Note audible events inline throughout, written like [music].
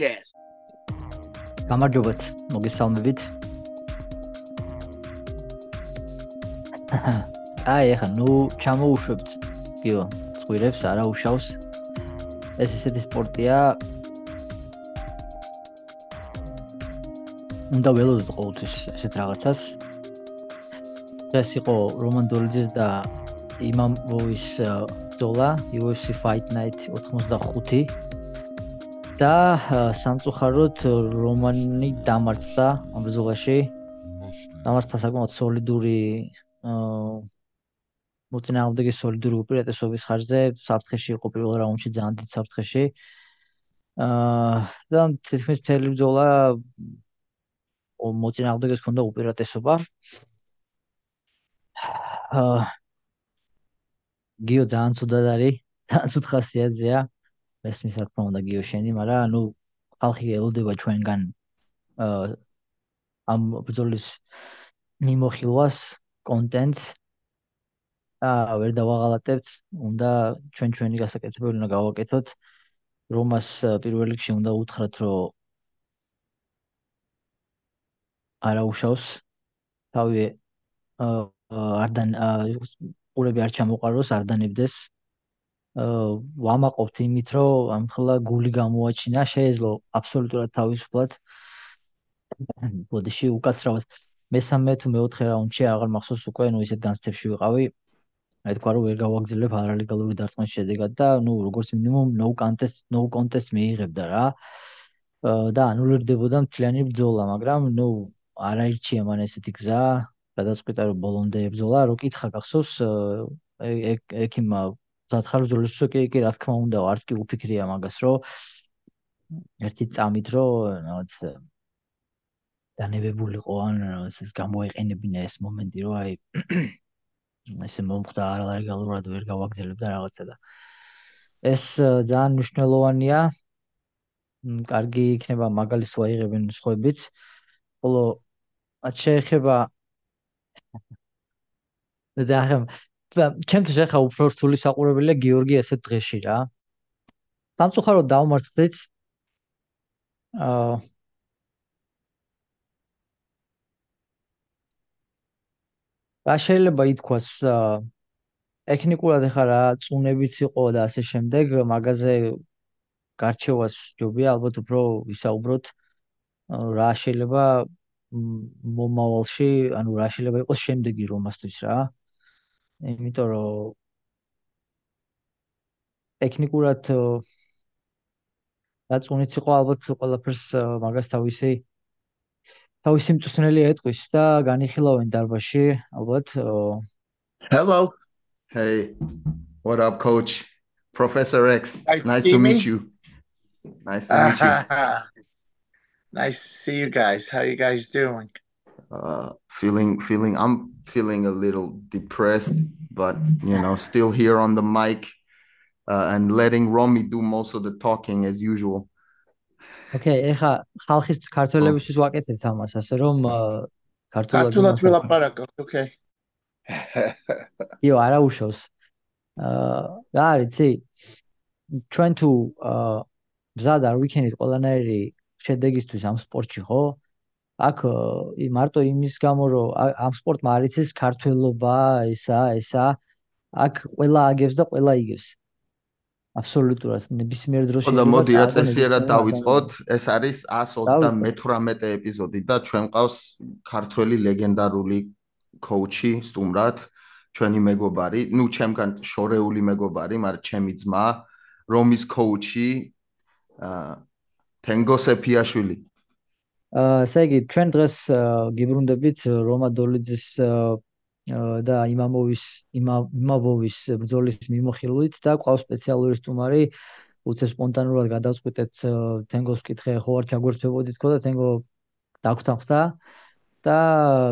Podcast. გამარჯობათ, მოგესალმებით. აი, ახლა ნუ ჩამოუშვებთ. გიო, წვირებს არა უშავს. ეს ისეთი სპორტია. უნდა ველოდოთ ყოველთვის ესეთ რაღაცას. ეს იყო რომან დოლიძის და იმამ ვოის ზოლა UFC Fight Night 85 და სამწუხაროდ რომანი დამარცხდა ამ ბრძოლაში. დამარცხდა საკმაოდ სოლიდური აა მოწინააღმდეგე სოლიდური უპირატესობის ხარჯზე საფრთხეში იყო პირველ რაუნდში ძალიან დიდ საფრთხეში. აა და თითქმის მთელი ბრძოლა მოწინააღმდეგეს ჰქონდა უპირატესობა. აა გიო ძალიან ცუდად არის, ძალიან ცუდ ხასიათზეა. მესმის რა თქმა უნდა გიო შენი, მაგრამ ნუ ხალხი ელოდება ჩვენგან აა ამ ბრძოლის მიმოხილვას კონტენტს აა ვერ დავაღალატებთ, უნდა ჩვენ ჩვენი გასაკეთებელი უნდა გავაკეთოთ. რომას პირველ რიგში უნდა უთხრათ, რომ არა უშავს თავი არდან ყურები არ ჩამოყაროს, არ დანებდეს. ვამაყობთ იმით, რომ ამ ხლა გული გამოაჩინა, შეეძლო აბსოლუტურად თავისუფლად. ბოდიში უკაცრავად მესამე თუ მეოთხე რაუნდში აღარ მახსოვს უკვე ნუ ისეთ განცდებში ვიყავი. აი თქვა რომ ვერ გავაგზავნებ არალეგალური დარტყმის შედეგად და ნუ როგორც მინიმუმ no contest no contest მიიღებდა რა. და ანულირდებოდა მთლიანი ბრძოლა, მაგრამ ნუ არაირჩია მან ესეთი გზა, გადაწყვიტა რომ ბოლომდე ბრძოლა, რო კითხა გახსოვს ექიმა დათხარ ბრძოლის უკვე კი რა თქმა უნდა არც კი უფიქრია მაგას რომ ერთი წამით რომ რაღაც დანებებულიყო ან ეს გამოიყენებინა ეს მომენტი რომ აი [coughs] ესე მომხდა არალეგალურად ვერ გავაგზავნებდა რაღაცა და ეს ძალიან მნიშვნელოვანია. კარგი იქნება მაგალის ვაიღებენ სხვაებიც ხოლო რაც შეეხება [laughs] და ჩემთვის ახლა უფრო რთული საყურებელია გიორგი ესეთ დღეში რა. სამწუხაროდ დავმარცხდით. აა რა შეიძლება ითქვას ტექნიკურად ახლა რა წუნებიც იყო და ასე შემდეგ მაგაზე გარჩევას ჯობია ალბათ უფრო ვისაუბროთ რა შეიძლება მომავალში ანუ რა შეიძლება იყოს შემდეგი რომასთვის რა იმიტომ რომ ტექნიკურად რა წუნიც იყო ალბათ ყველაფერს მაგას თავისი თავისი მწვრთნელი ეტყვის და განიხილავენ დარბაში ალბათ Hello. Hey. What up coach? Professor X. Nice, nice to meet you. Nice to meet you. [laughs] nice to see you guys. How you guys doing? Uh feeling feeling I'm feeling a little depressed but you know still here on the mic uh, and letting Romy do most of the talking as usual. ოკეი, ეხა ხალხის ქართველებისთვის ვაკეთებთ ამას, ასე რომ ქართულად ქართულად ველაპარაკოთ, ოკეი. იო, არა უშავს. აა, რა არის, ცი? ჩვენ თუ აა მზად არ ვიქენით ყველანაირი შედეგისთვის ამ სპორტში, ხო? აქ მარტო იმის გამო რომ ამ სპორტმა არ იცის ქართველობა, ესა, ესა, აქ ყველა აგებს და ყველა იგებს. აბსოლუტურად. ნებისმიერ დროში და მოდი რა წესიერად დავიწყოთ. ეს არის 128 ეპიზოდი და ჩვენ ყავს ქართველი ლეგენდარული კოუჩი სტუმრად ჩვენი მეგობარი. ნუ ჩემგან შორეული მეგობარი მაგრამ ჩემი ძმა რომის კოუჩი თენგო სეფიაშვილი. აა ესე იგი ჩვენ დღეს გიბრუნდებით რომა დოლიძის და იმამოვის იმავოვის ბრძოლის მიმოხილვით და ყავს სპეციალური სტუმარი უცე სპონტანურად გადავწყვიტეთ თენგოს კითხე ხო არ ჩაგვერთვებოდი თქო და თენგო დაგვთანხმდა და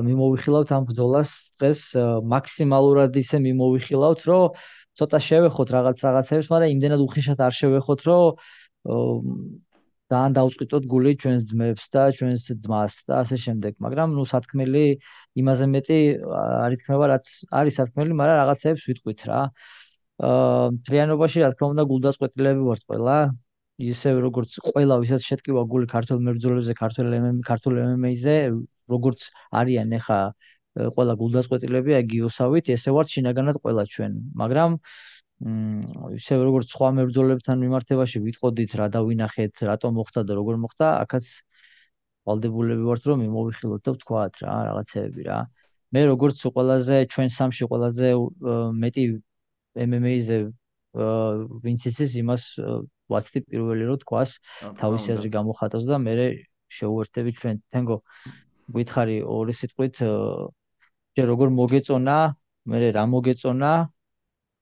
მიმოვიხილავთ ამ ბრძოლას დღეს მაქსიმალურად ისე მიმოვიხილავთ რომ ცოტა შევეხოთ რაღაც რაღაცებს მაგრამ იმდენად უხეშად არ შევეხოთ რომ ძალიან დაუწყიტოთ გული ჩვენს ძმებს და ჩვენს ძმას და ასე შემდეგ. მაგრამ ნუ სათქმელი იმაზე მეტი არ ითქმება, რაც არის სათქმელი, მაგრამ რაღაცეებს ვიტყვით რა. აა ტრიანობაში რა თქმა უნდა გულდასყვეტილები ვართ ყველა. ისე როგორც ყველა ვისაც შეტკივა გული ქართულ მებრძოლებზე, ქართულ MMA, ქართულ MMA-ზე, როგორც არიან ახლა ყველა გულდაწყვეტილები აგიოსავით, ესე ვართ შინაგანად ყველა ჩვენ. მაგრამ მ ისე როგორც სხვა მებრძოლებთან მიმართებაში ვიტყოდით რა დავინახეთ, რატომ მოხდა და როგორ მოხდა, აქაც ვალდებულები ვართ რომ მიმოვიხილოთ და ვთქვათ რა რაღაცეები რა. მე როგორც ყველაზე ჩვენ სამში ყველაზე მეტი MMA-ზე ვინც იცის იმას ვაცდი პირველი რომ თქვას თავისი აზრი გამოხატოს და მე შეუერთები ჩვენ თენგო გითხარი ორი სიტყვით ჯერ როგორ მოგეწონა მე რა მოგეწონა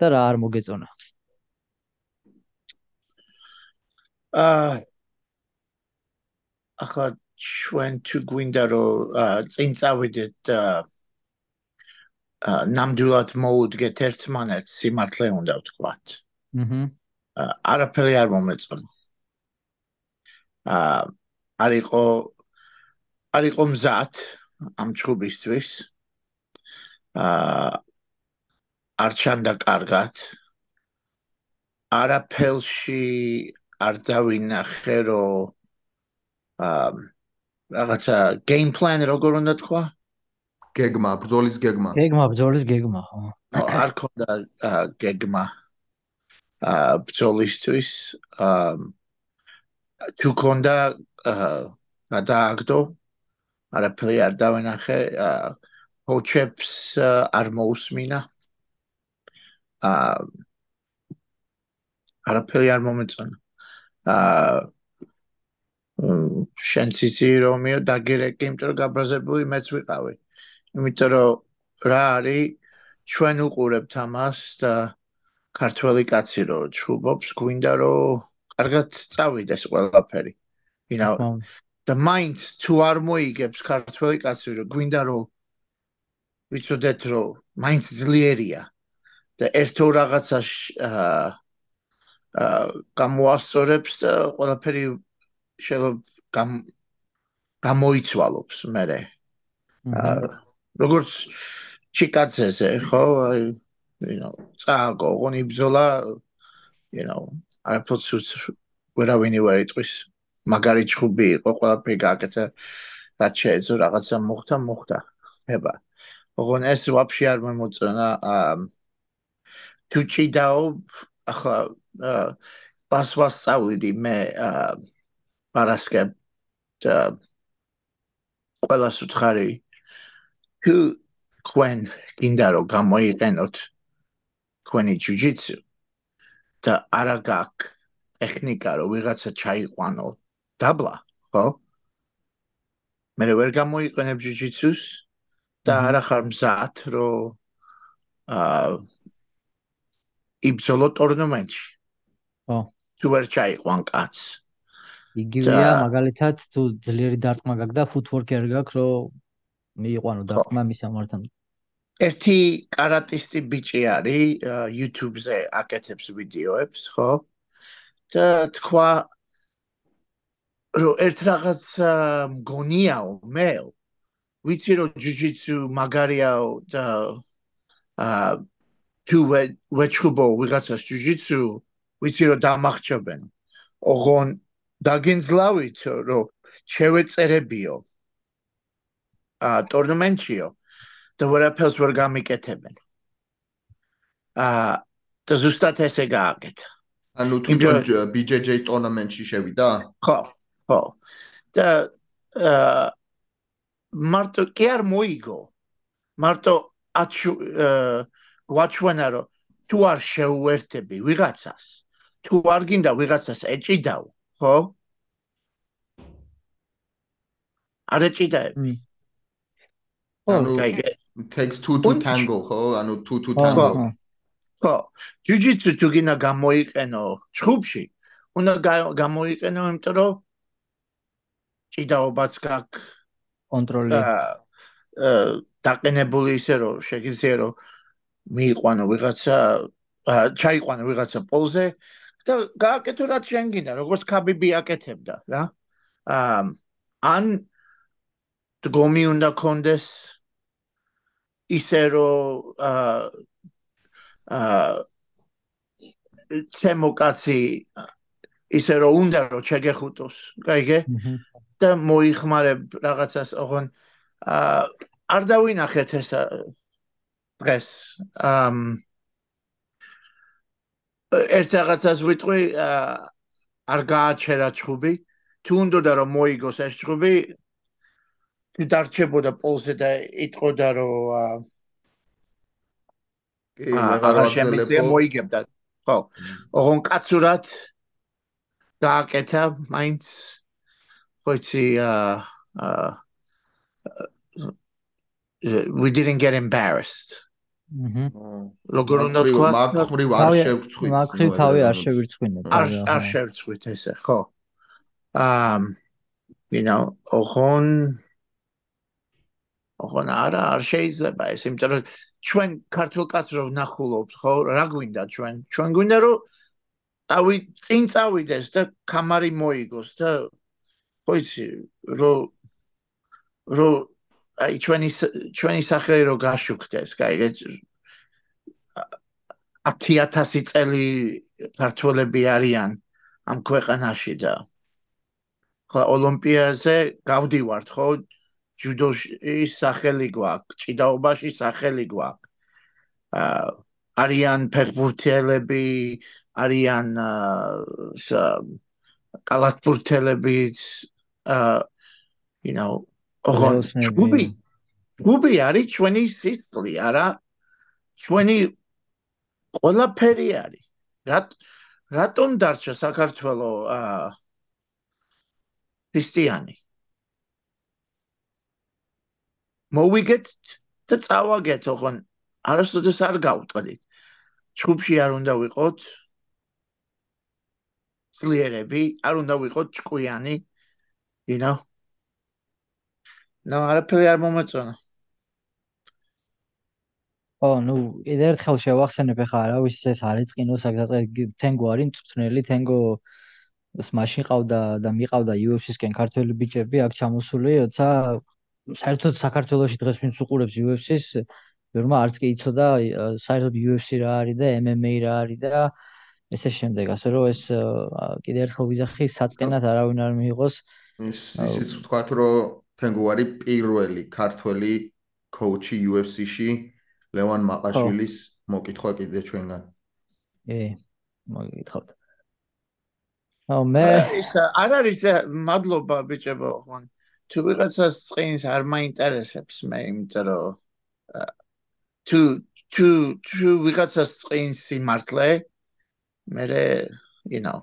და რა არ მოგეწონა აა ახლა ჩვენ თუ გვინდა რომ წინ წავიდეთ აა ნამდვილად მოუდგეთ ერთმანეთს სიმართლე უნდა ვთქვათ აჰა არაფერი არ მომეწონა. აა არისო არისო მზად ამ ჩუბისთვის. აა არჩანდა კარგად. არაფელში არ დავინახე რომ აა რაღაცა game plan როგორ უნდა თქვა? გეგმა, ბრძოლის გეგმა. გეგმა, ბრძოლის გეგმა, ხო. არ ქონდა გეგმა. აა ბრძოლისთვის აა თუ კონდა აა დააგდო არაფერი არ დავენახე აა ჰოჩეპს არ მოусმინა აა არაფერი არ მომეწონა. აა შენციცი რომიო დაგერეკი იმიტომ რომ გაბრაზებული მეც ვიყავი. იმიტომ რომ რა არის ჩვენ უყურებთ ამას და ქართველი კაცი რო ჩუბობს გვინდა რომ კარგად წავიდეს ყველაფერი. You know the mind to არ მოიგებს ქართველი კაცი რო გვინდა რომ ვიცოდეთ რომ mind ძლიერია და ერთო რაღაცა აა გამოასწორებს და ყველაფერი შეიძლება გამოიცვალოს მე როგორც ჩიკაძეზე ხო? აი you know წააგო ღონი ბზოლა you know არ ფოცუს ვერავინი ვერ იტყვის. მაგარი ჩხუბი იყო ყველაფერი გააკეთა რაც შეეძლო რაღაცა მოხდა მოხდა. ხება ოღონ ეს ვაფშე არ მომწონა თუ ჭიდაო ახლა პასვას წავიდი მე პარასკე და ყველას უთხარი თუ ქვენ გინდა რომ გამოიყენოთ თქვენი ჯუჯიცუ და არა გაქვს ტექნიკა რომ ვიღაცა ჩაიყვანო. დაბლა ხო? მე ვერ გამოიყენებ ჯუჯიცუს და არა ხარ მზად რომ აა იბრძოლო ტურნირში. ხო. თუ ვერ ჩაიყვო ან კაც. იგივეა მაგალითად თუ ძლიერი დარტყმა გაგდა ფუტვორკი არ გაქვს რომ მიიყვანო დარტყმა მის ამართან. ერთი каратისტი ბიჭი არის YouTube-ზე აკეთებს ვიდეოებს, ხო? და თქვა რომ ერთ რაღაც მგონიაო მეო. ვიცი რომ ჯიჯიცუ მაგარიაო და აა თუ ვეჩუბო ვიღაცას ჯუჯიცუ ვიცი რომ დამახჭებენ ოღონ დაგინძლავით რომ შევეწერებიო აა ტურნამენტიო და ვერაფერს ვერ გამიკეთებენ. აა და ზუსტად ესე გააკეთა. ანუ თუ BJJ ტურნამენტში შევიდა? ხო, ხო. და აა მარტო კი არ მოიგო. მარტო აჩუ ვაჩვენა რომ თუ არ შეუერთები ვიღაცას, თუ არ გინდა ვიღაცას ეჭიდაო, ხო? არ ეჭიდაები. ანუ takes two to tango ხო? ანუ two to tango. ხო. ჯუჯიცუ თუ გინდა გამოიყენო ჩხუბში უნდა გამოიყენო იმიტომ რომ ჭიდაობაც გაქვს. კონტროლი აა დაყენებული ისე რომ შეგიძლია რომ მიიყვანო ვიღაცა ჩაიყვანო ვიღაცა პოლზე და გააკეთო რაც შენ გინდა როგორც ქაბიბი აკეთებდა რა ან დგომი უნდა კონდეს ისე რომ აა აა ჩემოკაცი ისე რომ უნდა რომ შეგეხუტოს, კაიგე? და მოიხმარებ რაღაცას, ოღონ აა არ დავინახეთ ეს დღეს. ამ ერთ რაღაცას ვიტყვი, არ გააჩერა ჩხუბი. თუ უნდა რომ მოიგოს ეს ჩხუბი, თუ დარჩებოდა პოლზე და იტყოდა რომ კი, აღარ შემიძლია მოიგებდა. ხო. ოღონ კაცურად გააკეთა მაინც ხოიცი აა we didn't get embarrassed. აჰა. როგორ უნდა თქვა? მაგხრი არ შევწყვით. მაგხრი თავი არ შევირწყვინე. არ არ შევწყვით ესე, ხო. აა you know, ოღონ ოღონ არა არ შეიძლება ეს, იმიტომ რომ ჩვენ ქართულ კაცს რო ვნახულობთ, ხო, რა გვინდა ჩვენ? ჩვენ გვინდა რომ ავი წინ წავიდეს და კამარი მოიგოს და ხო იცი, რომ რომ აი ჩვენი ჩვენი სახელი რო გაშუქდეს, კაი, 10000 წელი ქართველები არიან ამ ქვეყანაში და ხო ოლიმპიაზე გავდივართ, ხო? ჯუდოში სახელი გვაქვს, ჭიდაობაში სახელი გვაქვს. აა არიან ფეხბურთელები, არიან აა კალათბურთელებიც აა you know ოღონ ჯუბი ჯუბი არის ჩვენი სისტრი არა? ჩვენი ყველაფერი არის. რატ რატომ დარჩა საქართველოს აა ქრისტიანი? მოვიგეთ და წავაგეთ ოღონ არასოდეს არ გავუტყდით ჯუბში არ უნდა ვიყოთ ძლიერები არ უნდა ვიყოთ ჭკვიანი you know ნუ არაფერი არ მომეწონა. ო, ნუ ერთხელ შევახსენებ ახლა რა ვიცი ეს არის წინო საგზაწყე თენგო არის მწვრთნელი თენგო ეს მაშინ ყავდა და მიყავდა UFC-სკენ ქართველი ბიჭები აქ ჩამოსული, როცა საერთოდ საქართველოსში დღეს ვინც უყურებს UFC-ს, ვერმა არც კი იცოდა საერთოდ UFC რა არის და MMA რა არის და ესე შემდეგ, ასე რომ ეს კიდევ ერთხელ ვიზახი საწყენად არავინ არ მიიღოს. ის ისიც ვთქვათ, რომ თენგუარი პირველი ქართველი კოუჩი UFC-ში ლევან მაყაშვილის მოკითხვა კიდე ჩვენგან. ე მოგითხავთ. აუ მე ის არ არის მადლობა ბიჭებო ხან თუ ვიღაცას წინს არ მაინტერესებს მე იმიტომ რომ თუ თუ თუ ვიღაცას წინს სიმართლე მე you know.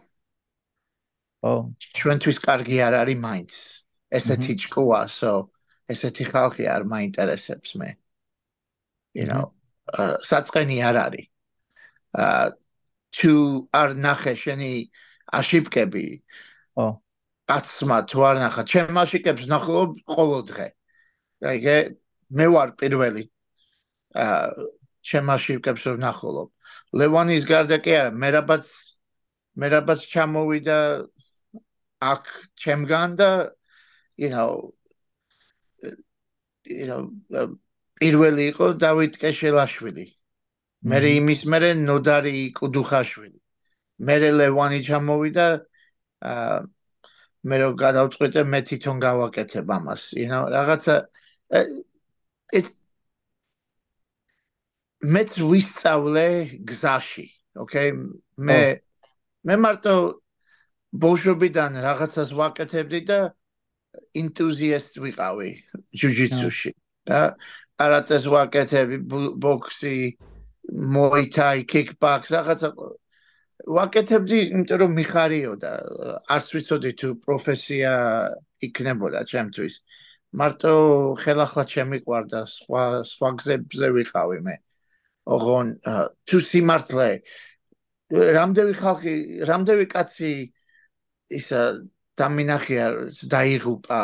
ო. ჩვენთვის კარგი არ არის მაინც ესეთი ჭკუა, so ესეთი ხალხი არ მაინტერესებს მე. you know, საწყენი არ არის. აა თუ არ ნახე შენი აშიფკები. ო. აცმა თუ არ ნახა, ჩემ აშიფკებს ნახულობ ყოველ დღე. აიგე, მე ვარ პირველი. აა ჩემ აშიფკებს ნახულობ. ლევანის გარდა კი არა, მე რაბაც მე რაბაც ჩამოვიდა აქ ჩემგან და you know you know პირველი იყო დავით კეშელაშვილი. მე იმის მე ნოდარი კუდუხაშვილი. მე ლევანი ჩამოვიდა აა მე რო გადავწყვიტე მე თვითონ გავაკეთებ ამას you know რაღაცა it's მე ვისწავლე გზაში okay? მე მე მარტო ბოშობიდან რაღაცას ვაკეთებდი და enthusiast ვიყავი jiu-jitsu-ში. და არათეს ვაკეთები ბოქსი, thai, kickbox, რაღაცა ვაკეთებდი, იმიტომ რომ მიხარიოდა. არც ვიცოდი თუ პროფესია იქნებოდა ჩემთვის. მარტო ხელახლა შემიყვარდა სხვა სხვა გზებზე ვიყავი მე. ოღონ თუ სიმართლე რამდენი ხალხი, რამდენი კაცი ისა დამინახია დაიღუპა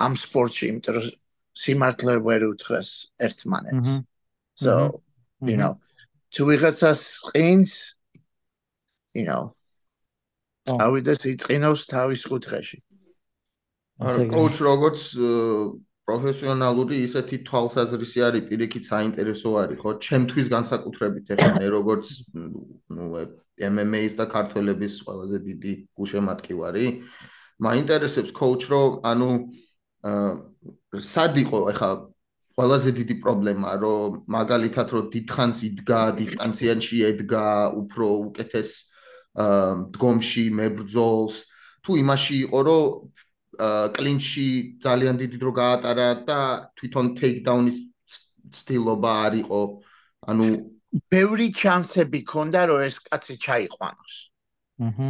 ამ სპორტში, იმიტომ რომ სიმართლე ვერ უთხრეს ერთმანეთს. So, you know, to ვიღაცას ყინს, you know, ავიდეს იწინოს თავის კუთხეში. არა, კოუჩ როგორც პროფესიონალური ისეთი თვალსაზრისი არის, პირიქით საინტერესო არის, ხო? ჩემთვის განსაკუთრებით ეხლა მე როგორც ანუ MMA-ის და ქართველების ყველაზე დიდი გუშემატკივარი. მაინტერესებს coach რომ ანუ სად იყო ეხა ყველაზე დიდი პრობლემა რომ მაგალითად რომ დიდხანს იდგა დისტანციაში ედგა უფრო უკეთეს დგომში მებრძოლს თუ იმაში იყო რომ კლინჩი ძალიან დიდი დრო გაატარა და თვითონ ტეიქდაუნის სტილობა არისო ანუ ბევრი ჩანსები ქონდა რომ ეს კაცი ჩაიყვანოს. აჰა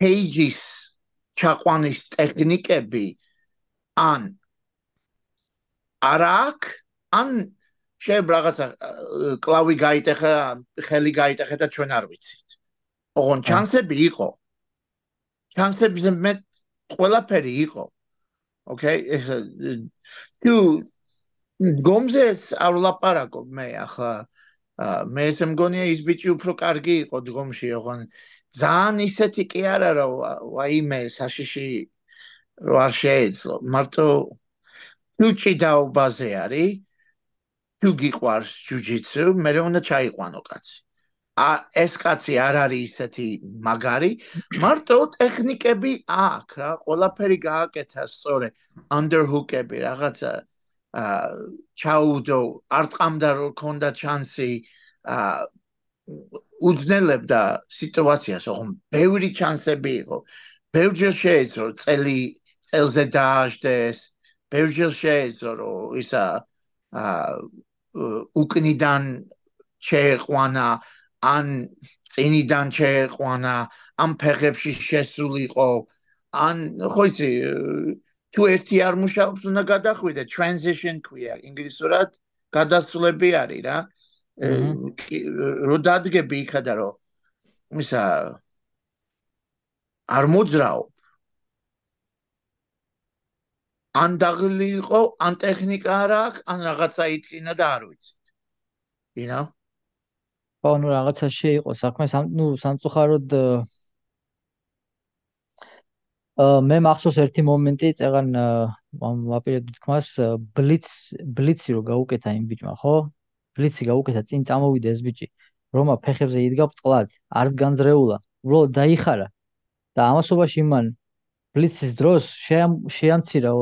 პეიჯის ჩაყვანის ტექნიკები ან არაკ ან შეიძლება რაღაცა კლავი გაიტეხა ხელი გაიტეხა და ჩვენ არ ვიცით. ოღონ ჩანსები იყო. ჩანსები მე ყველაფერი იყო. ოკეი ეს თუ გომზეს არ ვლაპარაკობ მე ახლა მე ეს მგონია ის ბიჭი უფრო კარგი იყო დგომში ოღონ ძალიან ისეთი კი არა რომ ვაიმე საშიში რო არ შეეძლო. მარტო ფუჭი დაუბაზე არის თუ გიყვარს ჯუჯიცუ მე რა უნდა ჩაიყვანო კაცი ა ეს კაცი არ არის ისეთი მაგარი. მარტო ტექნიკები აქვს რა ყველაფერი გააკეთა სწორე. underhook-ები რაღაცა ა ჩაუდო არტყამდა რო ქონდა ჩანსი ა უძნელებდა სიტუაციას ოღონ ბევრი ჩანსები იყო. ბევრი შეეძლო წელი წელზე დააშდეს ბევრი შეეძლო ისა ა უკნიდან შეეყვანა ან წინიდან შეეყვანა ამ ფეხებში შესულიყო. ან ხო იცი თუ ერთი არ მუშაობს უნდა გადახვიდე. Transition ქვია ინგლისურად გადასვლები არის რა. რო დადგები იქა და რო ისა არ მოძრაო ან დაღლიყო ან ტექნიკა არ აქვს ან რაღაცა იტკინა და არ ვიცი you know ხო ნუ რაღაცა შეიყო. საქმე ნუ სამწუხაროდ მე მახსოვს ერთი მომენტი წეგან ვაპირებდი თქმას ბლიც ბლიცი რო გაუკეთა იმ ბიჭმა ხო? ბლიცი გაუკეთა წინ წამოვიდა ეს ბიჭი. რომა ფეხებზე იდგა წყლად არც განძრეულა უბრალოდ დაიხარა. და ამასობაში იმან ბლიცის დროს შეამცირა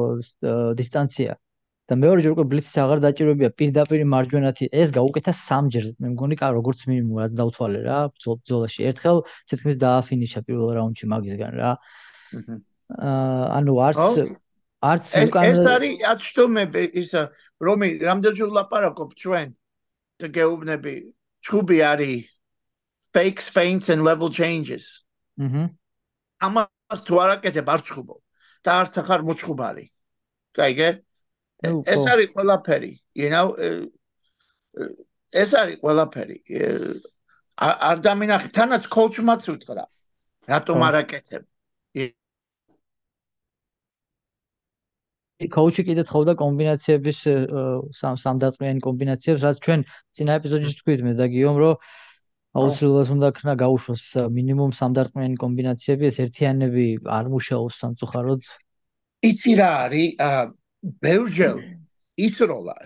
დისტანცია და მეორე ჯერ უკვე ბლიცის აღარ დაჭირებია პირდაპირ მარჯვენათი ეს გაუკეთა სამჯერ მე მგონი კა როგორც მინიმუმ რაც დავთვალე რა ბრძოლაში ერთხელ თითქმის დააფინიშა პირველ რაუნდში მაგისგან რა. აა ანუ არც არც უკან ეს არის აცტომები ისა რომი რამდენჯერ ლაპარაკობ ჩვენ და გეუბნები? ჩუბი არის fakes feints and level changes. აჰა ამას თუ არაკეთებ არ ჩხუბო და არც ახარ მოჩხუბარი კაიგე ეს არის ყველაფერი you know ეს არის ყველაფერი არ დამინახე თანაც კოუჩმაც უთხრა რატომ არაკეთებ კოუჩი კიდე თხოვდა კომბინაციების სამ სამდაწყმიანი კომბინაციებს, რაც ჩვენ წინა ეპიზოდში თქვით მე და გიომ, რომ აუცილებლად უნდა ქნა გაუშვოს მინიმუმ სამდაწყმიანი კომბინაციები, ეს ერთიანები არ მუშაობს სამწუხაროდ. იცი რა არის? ბელჯელ ისროლა.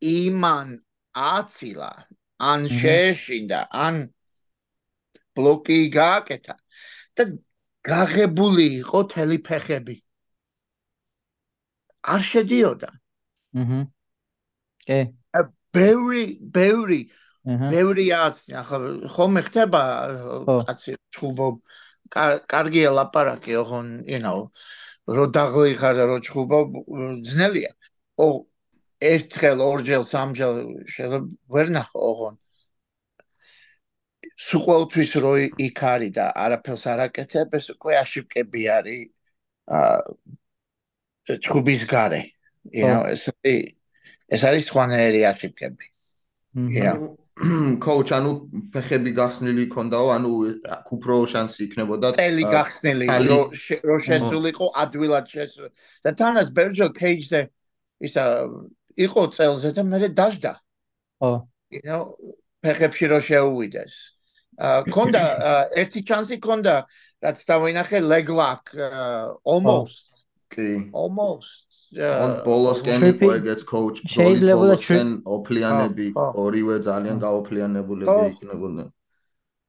იმან აცილა ან შეშინდა ან ბლოკი გააკეთა და გაღებული იყო თელი ფეხები. არ შედიოდა. აჰა. კე. ბევრი, ბევრი, ბევრი ახლა ხომ ხდება კაცი ჩხუბო კარგია ლაპარაკი, ოღონ, you know, რო დაღლი ხარ და რო ჩხუბო ძნელია. ო ერთხელ, ორჯერ, სამჯერ შეიძლება ვერ ნახო, ოღონ. სუყოლთვის რო იქ არის და არაფერს არ აკეთებ, ეს უკვე აშიფკები არის. აა ჩხუბის gare you know ეს ეს არის ხვანერი აშიფკები yeah [clears throat] coach anu ფეხები გახსნილი ქონდაო anu უფრო შანსი იქნებოდა. ტელი გახსნილი რო შესულიყო ადვილად შესულ და თანაც ბერჯო კეიჯზე ისა იყო წელზე და მე დაждდა ხო you know ფეხებში რო შეუვიდეს. ა ქონდა ერთი ჩანსი ქონდა რაც დავინახე leg lock almost. კი. almost. On bolosken იყო ეგეც coach და bolosken ოფლიანები ორივე ძალიან გაოფლიანებულები იქნებოდნენ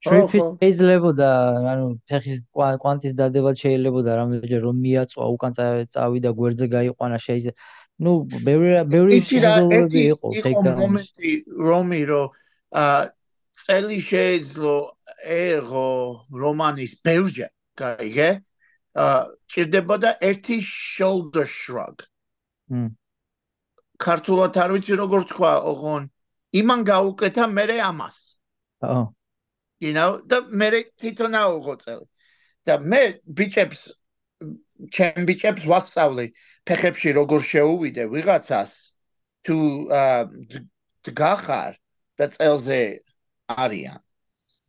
ტრიპი შეიძლება და ანუ ფეხის კვანტის დადება შეიძლება რამეჯერ რომ მიაწვა უკან წავიდა გვერდზე გაიყვანა შეიძლება ну ბევრი ბევრი შეხედულები იყო იყო მომენტი რომი რომ აა წელი შეეძლო ეღო რომანის ბევრჯერ გაიგე აა ჭირდებოდა ერთი shoulder shrug ქართულად არ ვიცი როგორ თქვა ოღონ. იმან გაუკეთა მე ამას. აჰა you know და მე თვითონ აუღო წელი და მე ბიჭებს ჩემ ბიჭებს ვასწავლე ფეხებში როგორ შეუვიდე ვიღაცას. თუ დგახარ და წელზე არიან.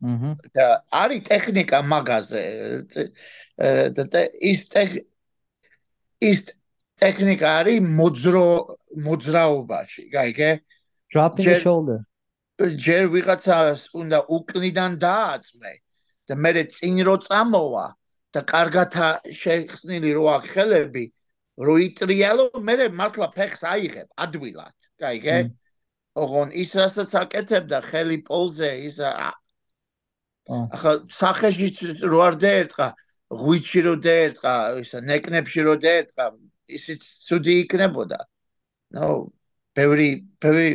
აჰა და არის ტექნიკა მაგაზე და ის ის ტექნიკა არის მოძრო მოძრაობაში. გაიგე dropping the shoulder ჯერ ვიღაცას უნდა უკნიდან დააწმე და მე წინ რო წამოვა და კარგად შეხსნილი რო აქ ხელები რო იტრიალო მე მართლა ფეხს აიღებ ადვილად. გაიგე ოღონ ის რასაც აკეთებდა ხელი პოლზე ის ახლა სახეში რო არ დაერტყა ღვიჩი რო დაერტყა ისა ნეკნებში რო დაერტყა ისიც ცუდი იქნებოდა. ნო ბევრი ბევრი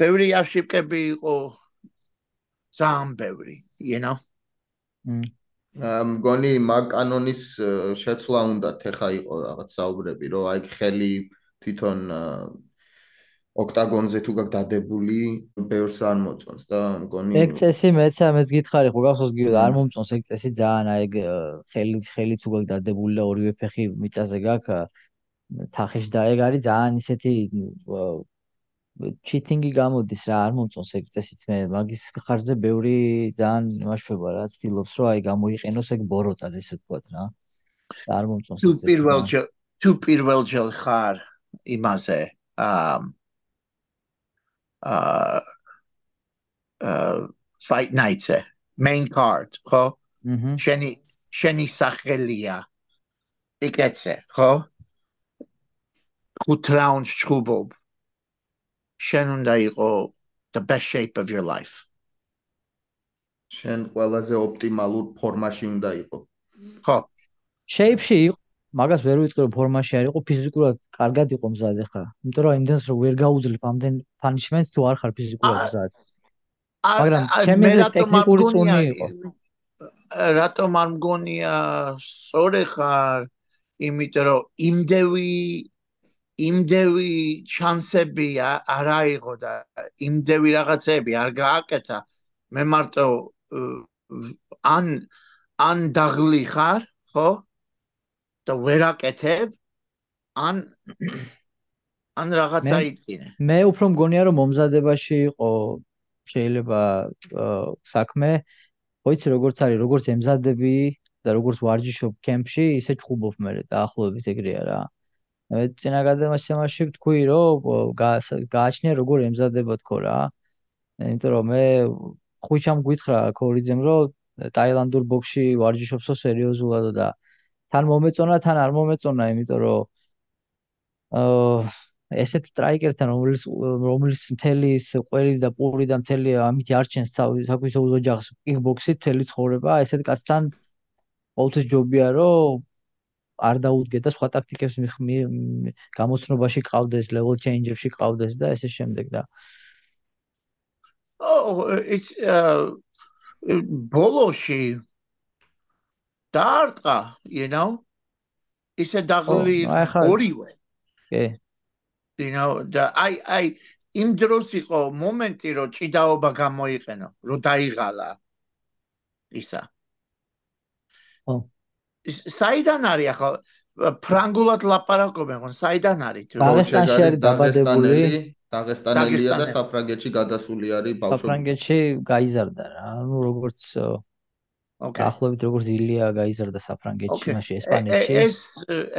ბევრი აშიფკები იყო ძალიან ბევრი you know? მგონი მაგ კანონის შეცვლა უნდა თეხა იყო რაღაც საუბრები რომ აი ხელი თვითონ ოქტაგონზე თუ გაქვს დადებული ბევრს არ მოწონს და მგონი ეგ წესი მეც ამეც გითხარი ხო გახსოვს გიო არ მომწონს ეგ წესი ძალიან აი ხელი ხელი თუ გაქვს დადებული და ორივე ფეხი მიწაზე გაქვს თახეში და ეგ არის ძალიან ისეთი ჩიტინგი გამოდის რა არ მომწონს ეგ წესიც მე მაგის ხარჯზე ბევრი ძალიან იმაშვება რა ცდილობს რომ აი გამოიყენოს ეგ ბოროტად ესე ვთქვათ რა. არ მომწონს თუ პირველ თუ პირველ ჯერ ხარ იმაზე აა აა fight night main card ხო? შენი შენი სახელია იკეთე ხო? ხუთ რაუნდს ჩუბობ შენ უნდა იყო the best shape of your life. შენ ყველაზე ოპტიმალურ ფორმაში უნდა იყო. ხო. Shape-ში იყო მაგას ვერ ვიტყვი რომ ფორმაში არ იყო ფიზიკურად კარგად იყო მზად ახლა იმიტომ რომ იმდენს რომ ვერ გაუძლებ ამდენ punishments თუ არ ხარ ფიზიკურად მზად. მაგრამ ჩემი ტექნიკური წუნი იყო. რატომ არ მგონია? სწორი ხარ იმიტომ რომ იმდევი იმდევი ჩანსები არ აიღო და იმდევი რაღაცები არ გააკეთა. მე მარტო ან ან დაღლი ხარ ხო და ვერაკეთებ ან [coughs] ან რაღაცა იტკინე მე უფრო მგონია რომ მომზადებაში იყო შეიძლება საქმე. ხოიცი როგორც არის როგორც ემზადები და როგორც ვარჯიშობ კემპში ისე ჩხუბობ მე დაახლოებით ეგრეა რა. მე წინა გადამასწამაში ვთქვი რომ გააჩნია როგორ ემზადება თქო რა. იმიტომ რომ მე ხუჩამ გვითხრა კორიძემ რომ ტაილანდურ ბოქსში ვარჯიშობსო სერიოზულად და თან მომეწონა თან არ მომეწონა იმიტომ რომ აა ესეთ სტრაიკერთან რომელიც რომელიც მთელი ყველი და პური და მთელი ამით არჩენს საკვისო ოჯახს კიკბოქსით მთელი ცხოვრება ესეთ კაცთან ყოველთვის ჯობია რომ არ დაუდგე და სხვა ტაქტიკებს გამოცნობაში ყავდეს, level change-ებში ყავდეს და ესე შემდეგ და Oh, it's uh ბოლოში დაარტყა, you know? ისე დაღლი ორივე. კი. You know, და აი აი იმ დროს იყო მომენტი, რომ ჭიდაობა გამოიყენო, რომ დაიღალა ისა. ო. საიდან არის ახლა ფრანგულად ლაპარაკობენ, ხო, საიდან არის? დაღესტანში არის დაბადებული, დაღესტანელია და საფრანგეთში გადასული არის ბავშვი. საფრანგეთში გაიზარდა რა, ну როგორც ოკეი. ახლობით როგორც ილია გაიზარდა საფრანგეთში, მაშინ ესპანეთში. ეს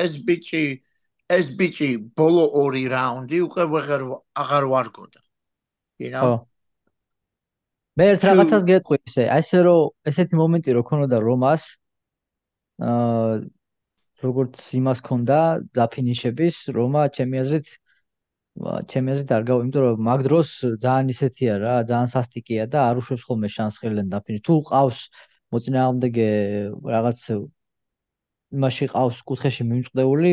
ეს ბიჭი ეს ბიჭი ბოლო ორი რაუნდი უკვე ვეღარ აღარ ვარგოდა. you know? მე ერთ რაღაცას გეტყვი ესე, აი ესე რომ ესეთი მომენტი რო ქონოდა რომას აა როგორც იმას ქონდა დაფინიშების რომა ჩემი აზრით ჩემი აზრით არ გავა, იმიტომ რომ მაგ დროს ძალიან ისეთია რა, ძალიან სასტიკია და არ უშვებს ხოლმე შანს ხელენ დაფინიშ. თუ ყავს მოწინააღმდეგე რაღაც იმაში ყავს კუთხეში მიმწყდეული,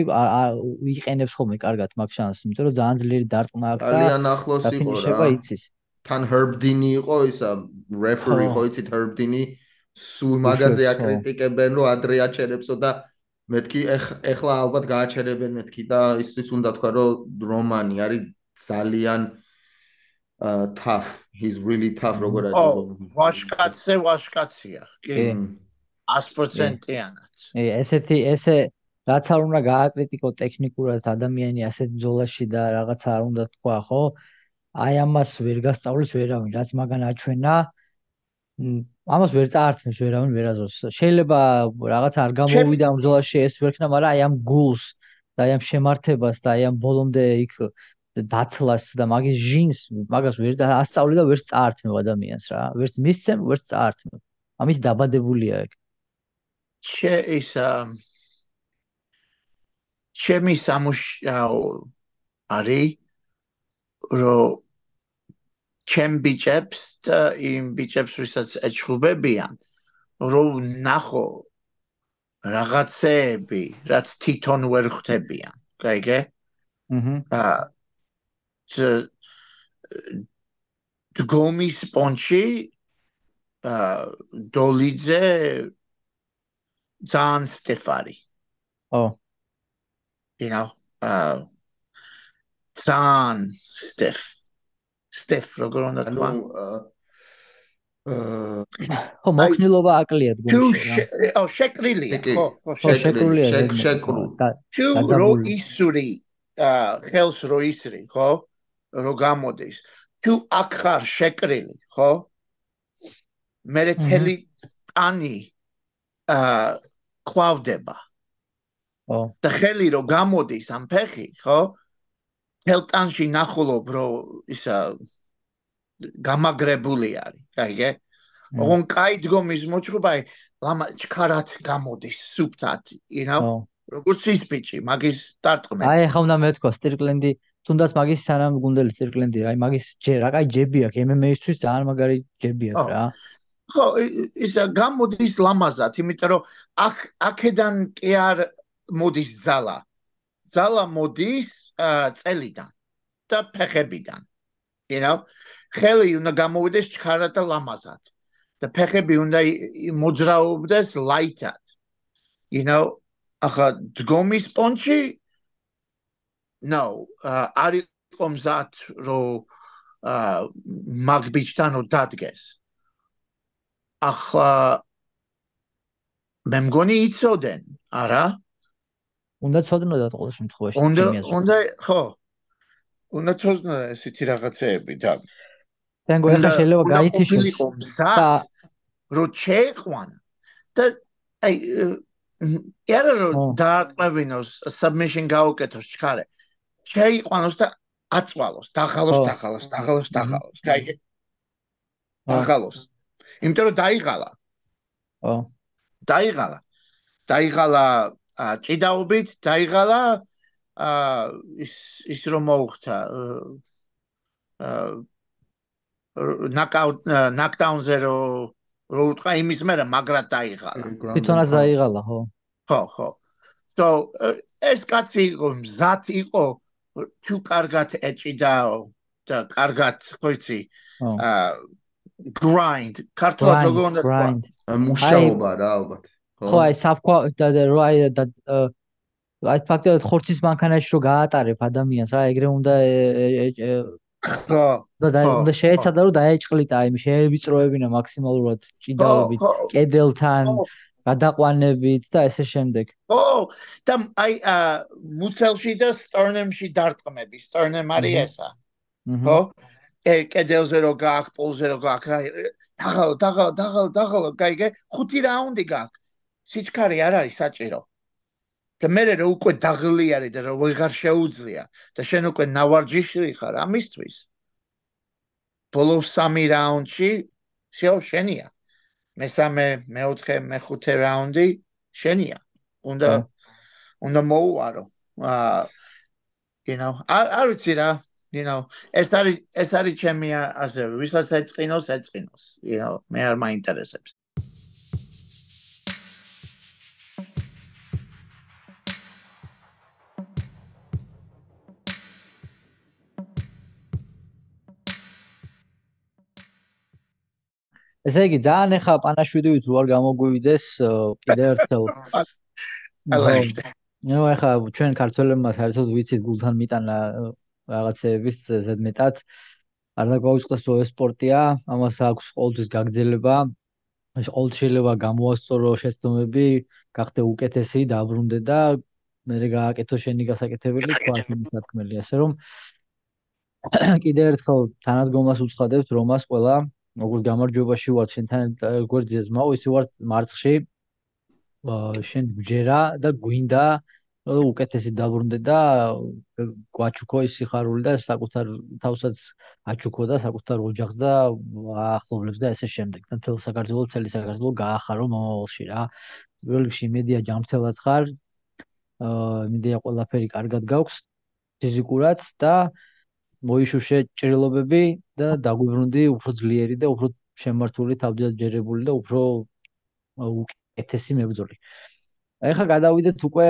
იყენებს ხოლმე კარგად მაგ შანსს, იმიტომ რომ ძალიან ძლიერი დარტყმა აქვს და ძალიან ახლოს იყო რა. თან Herb Dini იყო ისა referee ხო. იცით Dini? სულ მაგაზე აკრიტიკებენ რომ ადრე აჩერებსო და მეთქი ეხლა ალბათ გააჩერებენ მეთქი და ისიც უნდა თქვა რომ რომანი არის ძალიან tough he's really tough როგორ არის ო ვაშკაცე ვაშკაცია კი. 100%-იანად ე ესეთი ესე რაც არ უნდა გააკრიტიკო ტექნიკურად ადამიანი ასეთ ბზოლაში და რაღაც არ უნდა თქვა ხო? აი ამას ვერ გასწავლის ვერავინ რაც მაგან აჩვენა ამას ვერ წაართმევს ვერავინ ვერაზოს შეიძლება რაღაც არ გამოვიდა ამ ბზოლაში ეს ვერქნა მაგრამ აი ამ გულს და აი ამ შემართებას და აი ამ ბოლომდე იქ დაცლას და მაგის ჟინს მაგას ვერ ასწავლი და ვერ წაართმევ ადამიანს რა. ვერც მისცემ ვერც წაართმევ. ამის დაბადებულია ეგ. შე ის ჩემი სამუშაო არის რომ ჩემ ბიჭებს და იმ ბიჭებს ვისაც ეჩხუბებიან რომ ნახო რაღაცეები რაც თვითონ ვერ ხვდებიან. კაიგე აჰა დგომის პონჩი აა დოლიძე ძალიან სტეფარი. Oh. You know, uh ძალიან სტეფ. სტეფ როგორ უნდა თქვა? აა [coughs] ხო, მოხნილობა აკლია დგომში. ო, შეკრილია, ხო, ხო, შეკრულია. შეკრუ. თუ რო ისური აა ხელს რო ისრი, ხო? რო გამოდის. თუ აქ ხარ შეკრილი, ხო? მე თელი ტანი აა ყვავდება. ო. და ხელი რო გამოდის ამ ფეხი, ხო? თელტანში ნახულობ რო ისა გამაგრებული არის, კაიგე? ოღონ კაი დგომის მოჭრობაი ლამა ჩქარათ გამოდის სუფთად, you know? როგორც ის ბიჭი, მაგის დარტყმე. აი, ხა უნდა მეთქვა სტრიკლენდი, თუნდაც მაგის სანამ გუნდელი სტრიკლენდი, აი მაგის ჯერ, რა კაი ჯები აქვს, MMA-ისთვის ძალიან მაგარი ჯები აქვს რა. ხო ის გამოდის ლამაზად იმიტომ რომ აქ აქედან კი არ მოდის ზალა ზალა მოდის წელიდან და ფეხებიდან. You know? ხელი უნდა გამოვიდეს ჩქარად და ლამაზად. და ფეხები უნდა მოძრაობდეს ლაითად. You know? ახლა დგომის პონჩი no არის ყომზად რომ მაგბიჩთან დადგეს ახლა მე მგონი იცოდენ, არა? უნდა ცოდნოდათ ყოველ შემთხვევაში. უნდა უნდა ხო. უნდა ცოდნოდათ ესეთი რაღაცეები და თან გვერდა შეიძლება გაითიშოს და რო ჩეყვან და აი ერა რო დაატყმებინოს submission გაუკეთოს ჩქარე. შეიყვანოს და აწვალოს, დახალოს, დახალოს, დახალოს, დახალოს. კაი. დახალოს. იმიტომ რომ დაიღალა. ო. დაიღალა. დაიღალა ჭიდაობით, დაიღალა აა ის ის რომ მოუხდა აა ნაკაუტ ნაკდაუნზე რო რო უთხრა იმის მერე მაგრად დაიღალა. თვითონაც დაიღალა, ხო? ხო, ხო. so ეს კაცი იყო მზად იყო თუ კარგად ეჭიდაო და კარგად ხო იცი? აა grind ქართულად როგორ უნდა თქვა? მუშაობა რა ალბათ ხო? აი საფქვა და რა აი და აი ფაქტობრივად ხორცის მანქანაში რო გაატარებ ადამიანს რა ეგრე უნდა ხო და უნდა შეეცადა რომ დაეჭყლიტა აი შეევიწროებინა მაქსიმალურად ჭიდაობით კედელთან გადაყვანებით და ესე შემდეგ ხო და აი მუცელში და სტორნემში დარტყმები სტორნემ არის ესა ხო კედელზე რო გააქვს, პოლზე რო გააქვს, რა დაღალ, დაღალ, დაღალ, დაღალ, გაიგე, ხუთი რაუნდი გააქვს. სიჩქარე არ არის საჭირო. და მე რო უკვე დაღლი არის და რო ვეღარ შეუძლია და შენ უკვე ნავარჯიში ხარ ამისთვის. ბოლოს სამი რაუნდში შეო შენია. მესამე, მეოთხე, მეხუთე რაუნდი შენია. უნდა უნდა მოუარო აა you know არ არ ვიცი რა you know ეს არის ეს არის ჩემი ასე ვისაც ეწყინოს ეწყინოს you know მე არ მაინტერესებს ესე იგი ძალიან ეხა პანაშვიდივით რო არ გამოგვივიდეს კიდე ერთხელ. [laughs] ნუ ეხა ჩვენ ქართველებმა საერთოდ ვიცით გულთან მიტანა რაღაცეების ზედმეტად არ დაგვაუწყდეს რო ეს სპორტია ამას აქვს ყოველთვის გაგრძელება. ეს ყოველთვის შეიძლება გამოასწორო შეცდომები გახდე უკეთესი დაბრუნდე და მე გააკეთო შენი გასაკეთებელი თქვა იმის თქმელი ასე რომ [coughs] კიდე ერთხელ თანადგომას უცხადებთ რომას ყველა როგორც გამარჯვებაში ვარ შენთან გვერდზე ზმაო ისე ვარ მარცხში შენ გჯერა და გვინდა უკეთესი დაბრუნდე და გვაჩუქო ის სიხარული და საკუთარ თავსაც აჩუქო და საკუთარ ოჯახს და ახლობლებს და ესე შემდეგ. და თელ საქართველოს თელი საქართველოს გაახარო მომავალში რა. პირველ რიგში მედია ჯამრთელად ხარ აა მედია ყველაფერი კარგად გაქვს ფიზიკურად და მოიშუშე ჭრილობები და დაგვიბრუნდი უფრო ძლიერი და უფრო შემართული თავდაჯერებული და უფრო უკეთესი მებრძოლი. ეხლა გადავიდეთ უკვე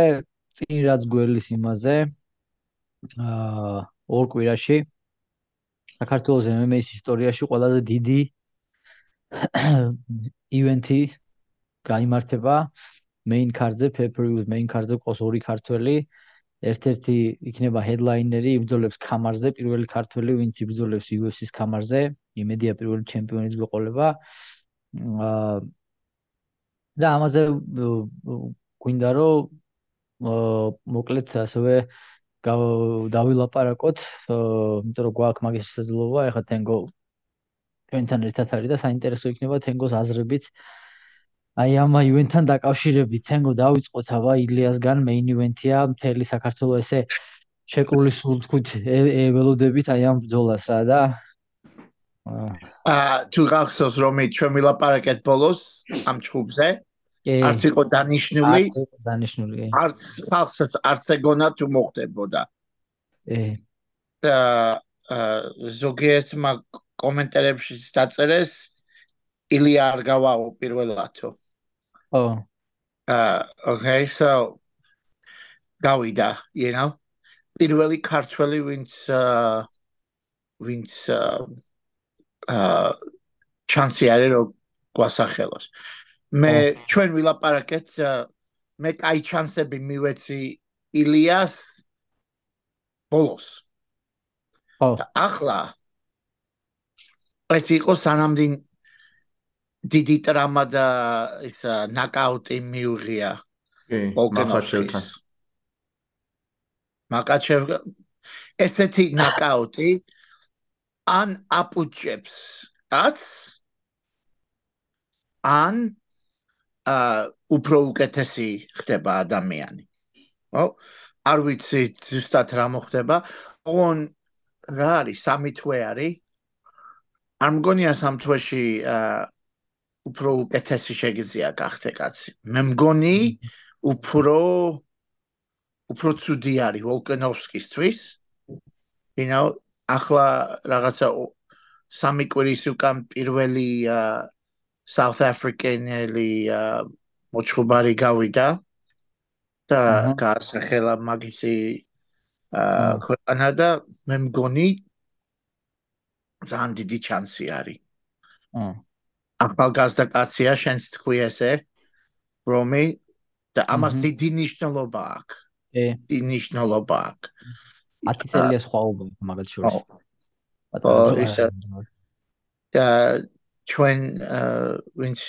წინ რაც გვერლის იმაზე. აა ორ კვირაში საქართველოს MMA-ის ისტორიაში ყველაზე დიდი ივენთი გამართება main card-ზე, pay-per-view main card-ზე ყოს ორი ქართველი. ერთ-ერთი იქნება ჰედლაინერი იბრძოლებს კამარზე, პირველი ქართველი ვინც იბრძოლებს UFC-ს კამარზე, იმედია პირველი ჩემპიონიც გვეყოლება. აა და ამაზე გვინდა რომ მოკლედ ასევე დავილაპარაკოთ, იმიტომ რომ გვაქვს მაგის შესაძლებლობა, ეხლა თენგო ჩვენთან ერთად არის და საინტერესო იქნება თენგოს აზრებიც აი ამ ივენთთან დაკავშირებით თენგო დავიწყოთ აბა ილიასგან მეინ ივენთია მთელი საქართველოს ესე შეკრული სულთქით ველოდებით აი ამ ბრძოლას რა და აა თუ გახსოვს რომ ჩვენ ვილაპარაკეთ ბოლოს ამ ჩხუბზე არც იყო დანიშნული. არც იყო დანიშნული არც ხალხსაც არც ეგონა თუ მოხდებოდა. ე აა ზოგიერთმა კომენტარებში დაწერეს ილია არ გავაო პირველათო Oh. Uh, okay, so გავიდა, you know. პირველი ქართველი, ვინც uh, ვინც uh, uh, ჩანსი არის რომ გვასახელოს. მე ჩვენ ვილაპარაკეთ მე კაი ჩანსები მივეცი ილიას ბოლოს. ხო. ახლა ეს იყო სანამდინ დიდი ტრამა და ის ნაკაუტი მიუღია მახაჩევთან. მაკაჩევ ესეთი ნაკაუტი ან აპუჩებს აც ან ა უფრო უკეთესი ხდება ადამიანი. ხო არ ვიცი ზუსტად რა მოხდება. ოღონ რა არის? სამი თვე არის? არ მგონია სამ თვეში აა უფრო უკეთესი შეგიძლია გახდე კაცი. მე მგონი უფრო უფრო ცუდი არის ვოლკანოვსკისთვის. you know, ახლა რაღაცა სამი კვირის უკან პირველი South African-ელი მოჩხუბარი გავიდა და გაასახელა მაგისი ქვეყანა და მე მგონი ძალიან დიდი ჩანსი არის. აა ახალგაზრდა კაცია შენს თქვი ესე რომი და ამას დიდი ნიშნულობა აქვს. ე დიდი ნიშნულობა აქვს. 10 წელია სხვაობა მაგალითად შორის? ო ისა და ჩვენ ვინც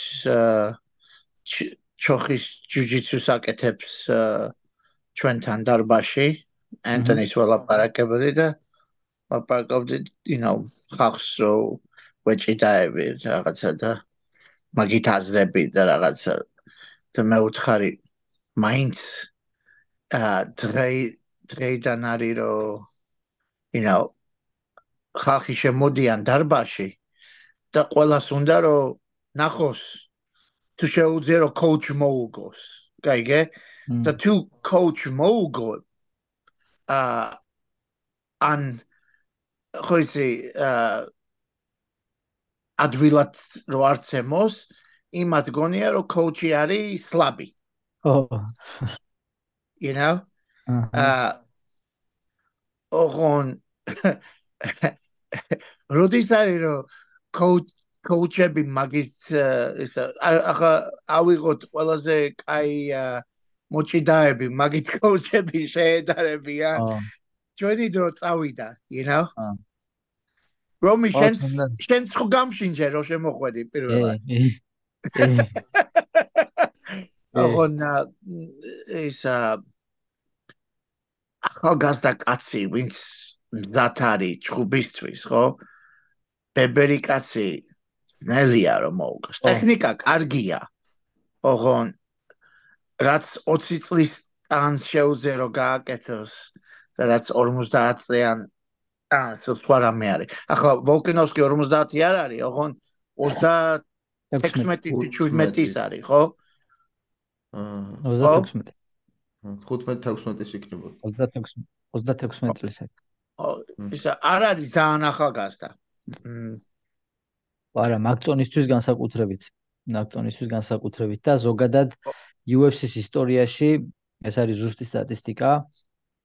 ჩოხის ჯუჯიცუს აკეთებს ჩვენთან დარბაში ანტონის ველაპარაკებდი და ლაპარაკობდი you know ხახს რო ვეჭიდაები რაღაცა და მაგით აზრები და რაღაცა და მე უთხარი მაინც ა დღე დღეიდან არის რომ you know ხალხი შემოდიან დარბაში და ყოველას უნდა რომ ნახოს თუ შეუძლია რომ კოუჩ მოუგოს. გაიგე? და თუ coach mogul uh an ხო ისი uh ადვილად რო არც ემოს იმათ გონია რომ coach-ი არის სლაბი. ო. You know? uh ოღონ როდის არის რომ coach coach-ები მაგის ეს ახლა ავიღოთ ყველაზე კაი მოჭიდაები მაგით coach-ები შეედარებიან ჩვენი დრო წავიდა you know რომი შენ შენ ხო გამშინჯე რომ შემოხვედი პირველად. [laughs] ოღონ ის ახალგაზრდა კაცი ვინც ზათარი ჩხუბისთვის ხო? ბებერი კაცი ნელია რომ მოუგოს. ტექნიკა კარგია. ოღონ რაც 20 წლის ტანს შეუძე რომ გააკეთოს და რაც 50 წლიან ტანს სხვა რამე არის. ახლა ვოლკინოვსკი 50 არ არის, ოღონ 36-17-ის არის, ხო? აა 26 15-16-ის იქნება. 26 36 წლის არის. ის არ არის ძალიან ახალგაზრდა. არა, მაგწონისთვის განსაკუთრებით. მაგწონისთვის განსაკუთრებით და ზოგადად UFC-ს ისტორიაში ეს არის ზუსტი სტატისტიკა.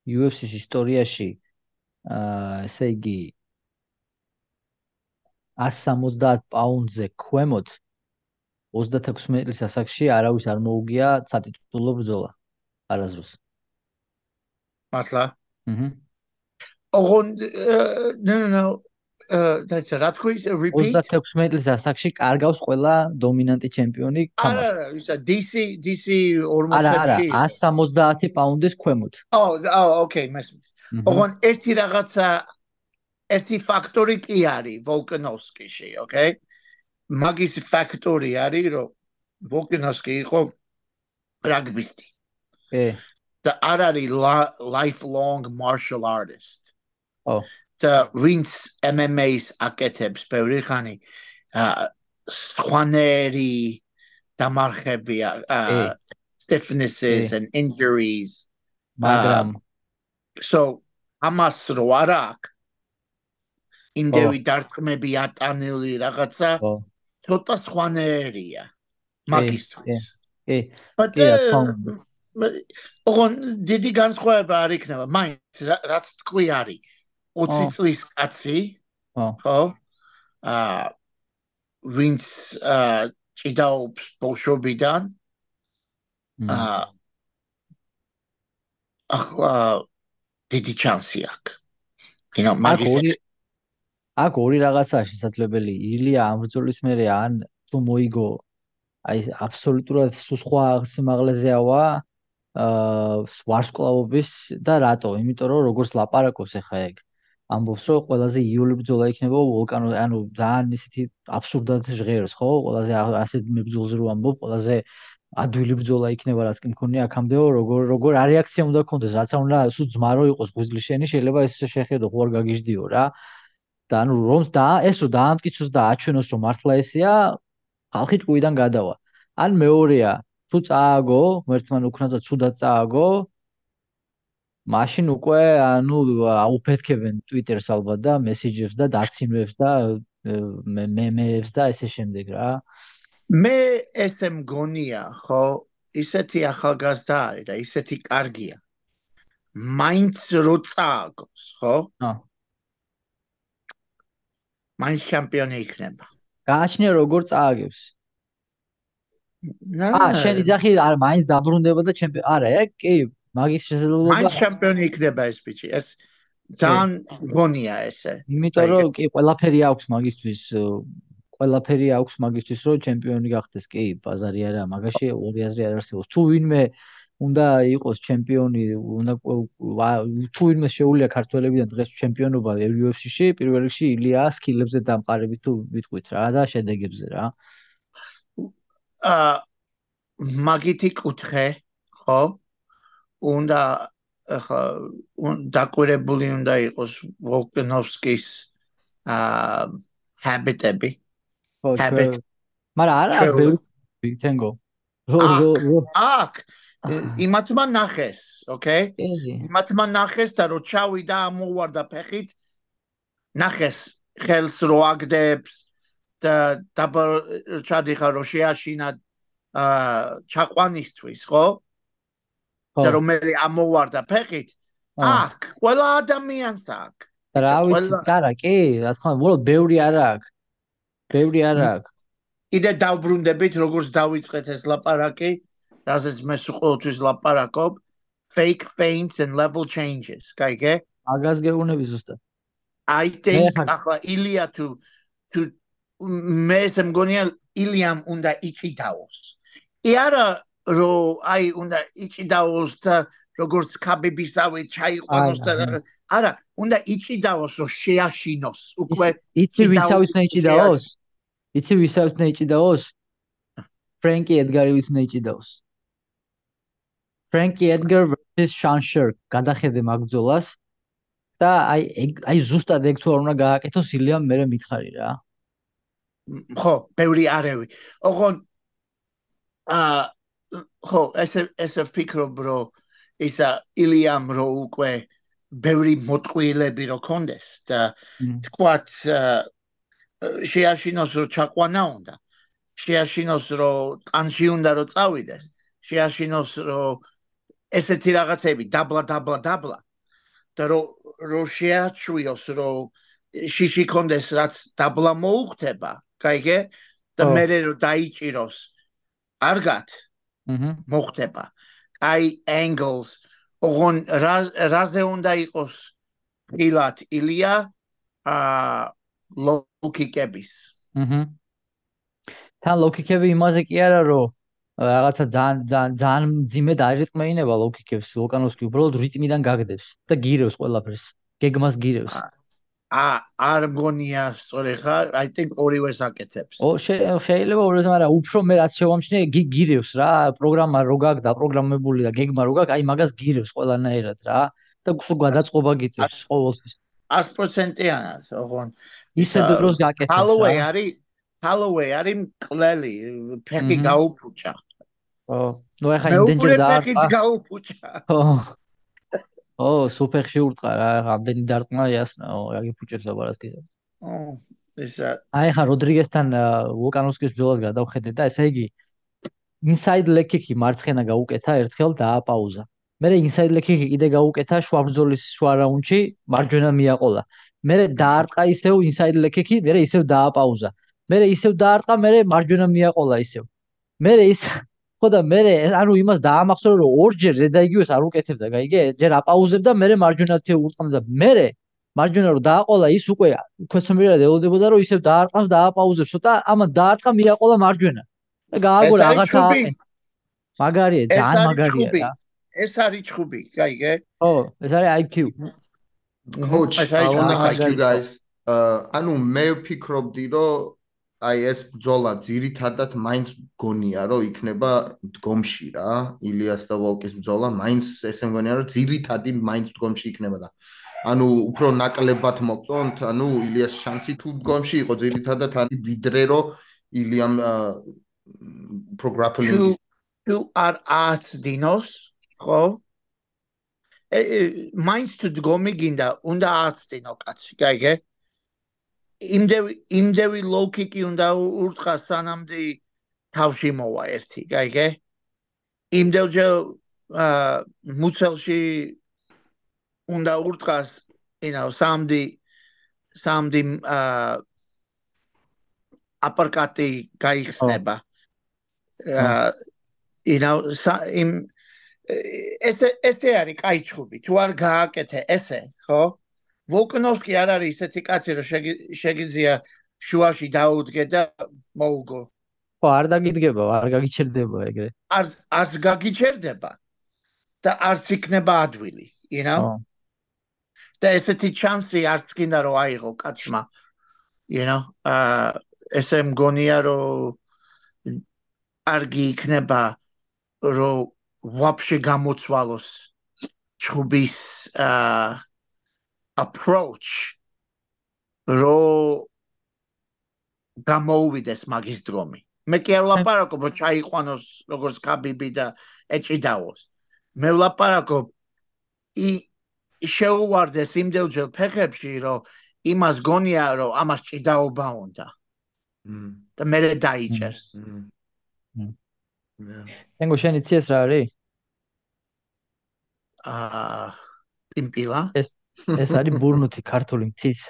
UFC-ს ისტორიაში აა ესე იგი 170 პაუნდზე ქვემოთ 26 მეტრის ასაკში არავის არ მოუგია სატიტულო ბრძოლა არაზრუს. მართლა? აჰა. ოღონ ნო ნო ნო ისა რა თქვი repeat? 26 მეტრის ასაკში კარგავს ყველა დომინანტი ჩემპიონი კამას არა ისა DC DC 40 არა არა 170 პაუნდის ქვემოთ. ო ო ოკეი მესმის. ოღონ ერთი რაღაცა ერთი ფაქტორი კი არის ვოლკანოვსკიში ოკეი? მაგის ფაქტორი არის რომ ვოლკანოვსკი იყო რაგბისტი. ე. და არ არის lifelong martial artist. ო. და ვინც MMA-ს აკეთებს ბევრი ხანი სხვანერი დამარხები stiffnesses and injuries მაგრამ so ამას რო არ აქვს იმდევი დარტყმები ატანილი რაღაცა ცოტა სხვანერია მაგისტრის. ე ე ოღონ დიდი განსხვავება არ იქნება მაინც რაც თქვი არის 20 წლის კაცი ხო? აა ვინც აა ჭიდაობს ბოლშობიდან აა ახლა დიდი ჩანსი აქვს you know მაგის აქ ორი რაღაცაა შესაძლებელი. ილია ამბრძოლის მერე ან თუ მოიგო აი აბსოლუტურად სხვა სიმაღლეზეავა აა ვარსკვლავობის და რატო? იმიტომ რომ როგორც ლაპარაკობს ახლა ეგ ამბობს რომ ყველაზე იული ბრძოლა იქნება ვულკანო ანუ ძალიან ისეთი აბსურდად ჟღერს ხო? ყველაზე ასეთ მებრძოლზე რო ამბობ ყველაზე ადვილი ბრძოლა იქნება რაც კი მქონია აქამდეო როგორ როგორ რეაქცია უნდა გქონდეს რაც უნდა სულ ძმარო იყოს გუზლის შენი შეიძლება ეს შეხედო ხო არ გაგიჟდიო რა. და ანუ რომ და ეს რომ დაამტკიცოს და აჩვენოს რომ მართლა ესეა ხალხი ჭუიდან გადავა. ან მეორეა თუ წააგო ღმერთთან უკნაძა ცუდად წააგო მაშინ უკვე ანუ აუფეთქებენ Twitter-ს ალბათ და მესიჯებს და დაცინვებს და მემეებს და ესე შემდეგ რა. მე ესე მგონია, ხო, ისეთი ახალგაზრდა არის და ისეთი კარგია. მაინც რო წააგოს, ხო? ხო. მაინც ჩემპიონი იქნება. გააჩნია როგორ წააგებს. აა, შენ იძახი არ მაინც დაბრუნდება და ჩემპიონი. არა, კი, მაგის შესაძლებლობა მაინც ჩემპიონი იქნება ეს ბიჭი ეს ძალიან გონია ესე. იმიტომ რომ კი. ყველაფერი აქვს მაგისთვის ყველაფერი აქვს მაგისთვის რომ ჩემპიონი გახდეს. კი ბაზარი არა მაგაში ორი აზრი არ არსებობს. თუ ვინმე უნდა იყოს ჩემპიონი უნდა თუ ვინმე შეუულია ქართველებიდან დღეს ჩემპიონობა UFC-ში პირველ რიგში ილია სკილებზე დამყარებით თუ ვიტყვით რა და შედეგებზე რა. აა მაგითი კუთხე ხო უნდა ახლა დაკვირებული უნდა იყოს ვოლკნოვსკის აა ჰაბიტები. ჰაბიტ მაგრამ არა ბევრი თენგო. აკ იმათმა ნახეს, ოკეი? იმათმა ნახეს და რო ჩავიდა ამოვარდა ფეხით ნახეს ხელს რო აგდებს და დაბა ჩადიხა რო შეაშინა აა ჩაყვანისთვის, ხო? და რომელი ამოვარდა ფეხით აქ ყველა ადამიანს აქ. რა ვიცი არა კი რა თქმა უნდა უბრალოდ ბევრი არა აქ. ბევრი არა აქ. კიდე დავბრუნდებით როგორც დავიწყეთ ეს ლაპარაკი რასაც მე ყოველთვის ლაპარაკობ fake feints and level changes кайგე აგას გეუნები ზუსტად. I think ახლა ილია თუ თუ მე ეს მგონია ილიამ უნდა იყიდაოს. კი არა რო აი უნდა იჭიდაოს და როგორც კაბიბისავე ჩაიყვანოს და არა უნდა იჭიდაოს რომ შეაშინოს უკვე იცი ვისავის უნდა იჭიდაოს იცი ვისავის უნდა იჭიდაოს ფრენკი ედგარი ვის უნდა იჭიდაოს ფრენკი ედგარ versus შანშერ გადახედე მაგძოლას. და აი აი ზუსტად ეგ თუ არ უნდა გააკეთოს ილიამ მე მითხარი რა. ხო ბევრი არევი. ოღონ აა ხო, ესე ესე ვფიქრობ, რომ ისა ილიამ რო უკვე ბევრი მოტყუილები რო კონდეს და თქვათ შეაშინოს რომ ჩაყვანა უნდა. შეაშინოს რომ ტანში უნდა რომ წავიდეს. შეაშინოს რომ ესეთი რაღაცები დაბლა დაბლა დაბლა. და რომ რომ შეაჩვიოს რომ შიში კონდეს რაც დაბლა მოუხდება გაიგე? და მე რომ დაიჭიროს არგად მოხდება. აი angles ოღონ რაზე უნდა იყოს ფილათ ილია აა ლოუკიკების. აჰა. თან ლოუკიკები იმაზე კი არა რომ რაღაცა ძალიან ძალიან ძალიან ძიმე დაირიტმეინება ლოუკიკებს ვულკანოვსკი უბრალოდ რიტმიდან გაგდებს და გირევს ყველაფერს. გეგმას გირევს. ა არ მგონია სწორი ხარ? I think ორივეს აკეთებს ო შეიძლება ორივეს მაგრამ უფრო მე რაც შევამჩნიე გირევს რა პროგრამა რო გაქვს დაპროგრამებული და გეგმა რო გაქვს აი მაგას გირევს ყველანაირად რა და სულ გადაწყობა გიწევს ყოველთვის. 100%-იანად ოღონ. ისე დროს გაკეთებს Holloway არის Holloway არის მკლელი ფეხი გაუფუჭა. ო ნუ ეხა იმდენჯერ და მე უკვე ფეხი გაუფუჭა. ო ო სუფერში ურტყა რა რამდენი დარტყმა იასნა ო რაგი ფუჭებს აბარასკიზე ო ესა. აი ხა როდრიგესთან ვულკანოვსკის ბრძოლას გადავხედე და ესე იგი ინსაიდ ლეკიკი მარცხენა გაუკეთა ერთხელ დააპაუზა. მე ინსაიდ ლეკიკი კიდე გაუკეთა შუა ბრძოლის შუა რაუნდში მარჯვენა მიაყოლა. მე დაარტყა ისევ ინსაიდ ლეკიკი მე ისევ დააპაუზა. მე ისევ დაარტყა მე მარჯვენა მიაყოლა ისევ. მე ის ხო და მე ანუ იმას დაამახსოვრე რომ ორჯერ რედაიგივეს არ უკეთებდა გაიგე ჯერ აპაუზებდა მე მარჯვენათი ურტყამდა მე მარჯვენა რომ დააყოლა ის უკვე ქვეცნობიერად ელოდებოდა რომ ისევ დაარტყამს და აპაუზებს ცოტა ამან დაარტყა მიაყოლა მარჯვენა. და გააგო რაღაცა მაგარია ძალიან მაგარია რა. ეს არის ჩხუბი გაიგე ხო ეს არის IQ. Coach i want to ask you guys ანუ მე ვფიქრობდი რომ აი ეს ბძოლა ძირითადად მაინც გონია რომ იქნება დგომში რა. ილიას და ვოლკის ბძოლა მაინც ესე მგონია რომ ძირითადი მაინც დგომში იქნება და ანუ უფრო ნაკლებად მოგწონთ ანუ ილიას შანსი თუ დგომში იყო ძირითადად არის ვიდრე რომ ილიამ პროგრაპლინგი თუ არ ათ დინოს ხო? მაინც თუ დგომი გინდა უნდა ათ დინო კაცი გაიგე იმდევი იმდევი ლოუკიკი უნდა ურთხა სანამდე თავში მოვა ერთი, გაიგე? იმდევჯერ აა მუცელში უნდა ურთხას, you know, სამდი სამდი აა აპარკატი გაიხსნება. აა you know, იმ ეს ეს არის კაი ჩხუბი, თუ არ გააკეთე ესე, ხო? ვოლკნოვსკი არ არის ესეთი კაცი რომ შეგიძლია შუაში დაუდგე და მოუგო. ხო არ დაგიდგება არ გაგიჩერდება ეგრე. არ არ გაგიჩერდება და არც იქნება ადვილი you know? და ესეთი ჩანსი არც კიდე რომ აიღო კაცმა you know? აა ესე მგონია რომ არგი იქნება რომ ვაფშე გამოცვალოს ჩუბის აა approach ro გამოუვიდეს მაგის დრომი. მე კი არ ლაპარაკობ რომ ჩაიყვანოს როგორც კაბიბი და ეჭიდაოს. მე ვლაპარაკობ ი შეუვარდეს იმდელჯერ ფეხებში რომ იმას გონია რომ ამას ჭიდაობა უნდა. და მე დაიჭერს. ენგო შენ იცი ეს რა არის? აა პიმპილა? ეს ეს არის ბურნუთი ქართული მთის.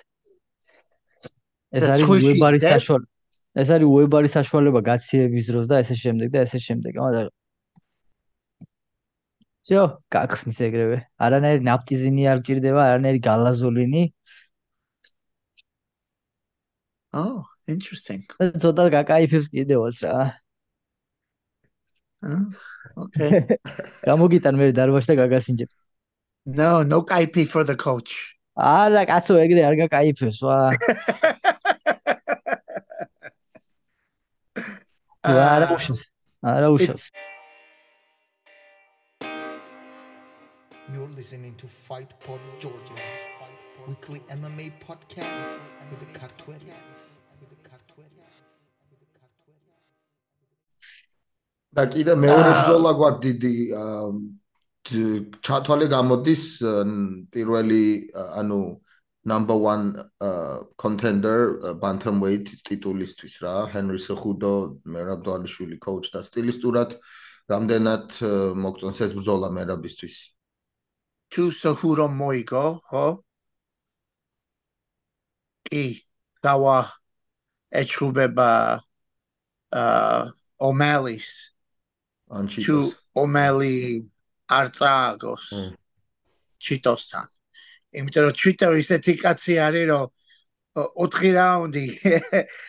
ეს არის უებარის საშუალება ეს არის უებარის საშუალება გაციების დროს და ესე შემდეგ და ესე შემდეგ ამადა ჯო გაგხსნის ეგრევე. არანაირი ნაპტიზინი არ გჭირდება არანაირი გალაზოლინი oh interesting. ცოტა გაკაიფებს კიდევაც რა. ოკეი [laughs] გამოგიტან მე დარბაზში და გაგასინჯებ. No no kaipi for the coach. არა კაცო ეგრე არ გაკაიფებს ვა არა უშავს არა უშავს You're listening to Fight Pod Georgia, weekly MMA podcast with the Cartuelians. და კიდე მეორე ბრძოლა გვაქვს დიდი ჩათვალე გამოდის პირველი ანუ number 1 contender bantamweight ტიტულისთვის რა. ჰენრი სეხუდო მერაბდალიშვილი coach და სტილისტურად რამდენად მოგწონს ეს ბრძოლა მერაბისთვის? თუ სეხუდო მოიგო ხო? კი. დავა ეჩუბება აა ომელის ანჩიტოს თუ ომელი არ წააგოს ჩიტოსთან იმიტომ რომ ჩიტო ისეთი კაცი არის რომ 4 რაუნდი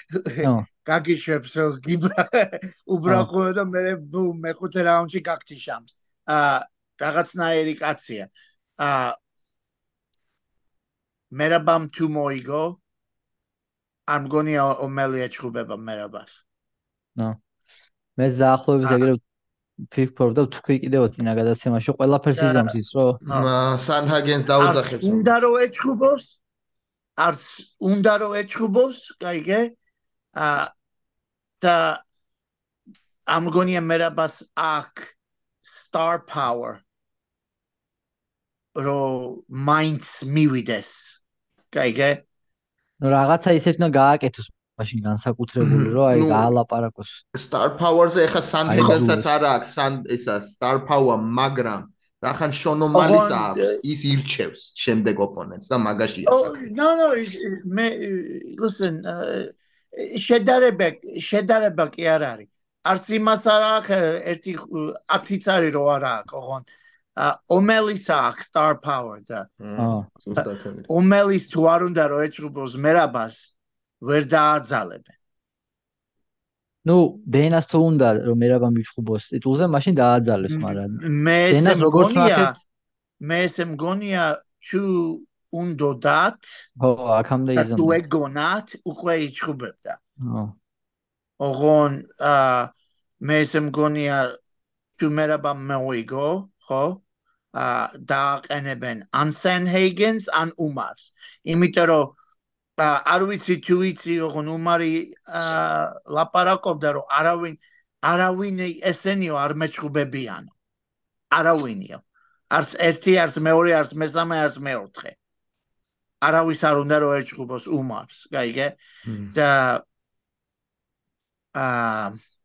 [laughs] გაგიშვებს რომ გიბრა [laughs] უბრალო და მე მეხუთე რაუნდში გაგთიშამს. აა რაღაცნაირი კაცია. აა მერაბამ თუ მოიგო არ მგონია ომელი ეჩხუბება მერაბას ნო მე ზაახლოების ეგრე ფიქრობ და თქვი კიდევ წინა გადაცემაში ყველაფერს იზამს ის რო სანჰაგენს დაუძახებს უნდა რომ ეჩხუბოს არც უნდა რომ ეჩხუბოს კაიგე? ა და ამგონია მერაბას აქ star power რო მაინც მივიდეს კაიგე? ნუ რაღაცა ისეთ უნდა გააკეთოს მაშინ განსაკუთრებული რომ აი გაალაპარაკოს. Star power-ზე ეხა სანჰეგენსაც არა აქვს სან ისა star power მაგრამ რახან შონომალის აქვს ის ირჩევს შემდეგ ოპონენტს და მაგაში ასაკ no no მე listen შედარება შედარება კი არ არის. არც იმას არ აქვს ერთი 10 წარი რო არ აქვს ოღონ ომელის აქვს star power და ომელის თუ არ უნდა რომ ეჭრუბოს მერაბას ვერ დააძალებენ. ნუ დენას თუ უნდა რომ მერაბა მიჩხუბოს ტიტულზე, მაშინ დააძალეს, მაგრამ მე დენას როგორც ნახეთ, მე ესე მგონია თუ უნდა დათ. ხო, აქამდე იზამ. თუ ეგონათ, უკვე იჩხუბებდა. ხო. ოღონ აა მე ესე მგონია თუ მერაბა მოიგო, ხო? აა დააყენებენ ან სენჰეიგენს, ან უმარს. იმიტომ რომ არ ვიცი თუ იცი ოღონ უმარი ლაპარაკობდა რომ არავინ არავინ ესენიო არ მეჭუბებიანო არავინიო. არც ერთი არც მეორე არც მესამე არც მეოთხე. არავის არ უნდა რომ ეჭუბოს უმარს გაიგე? და აა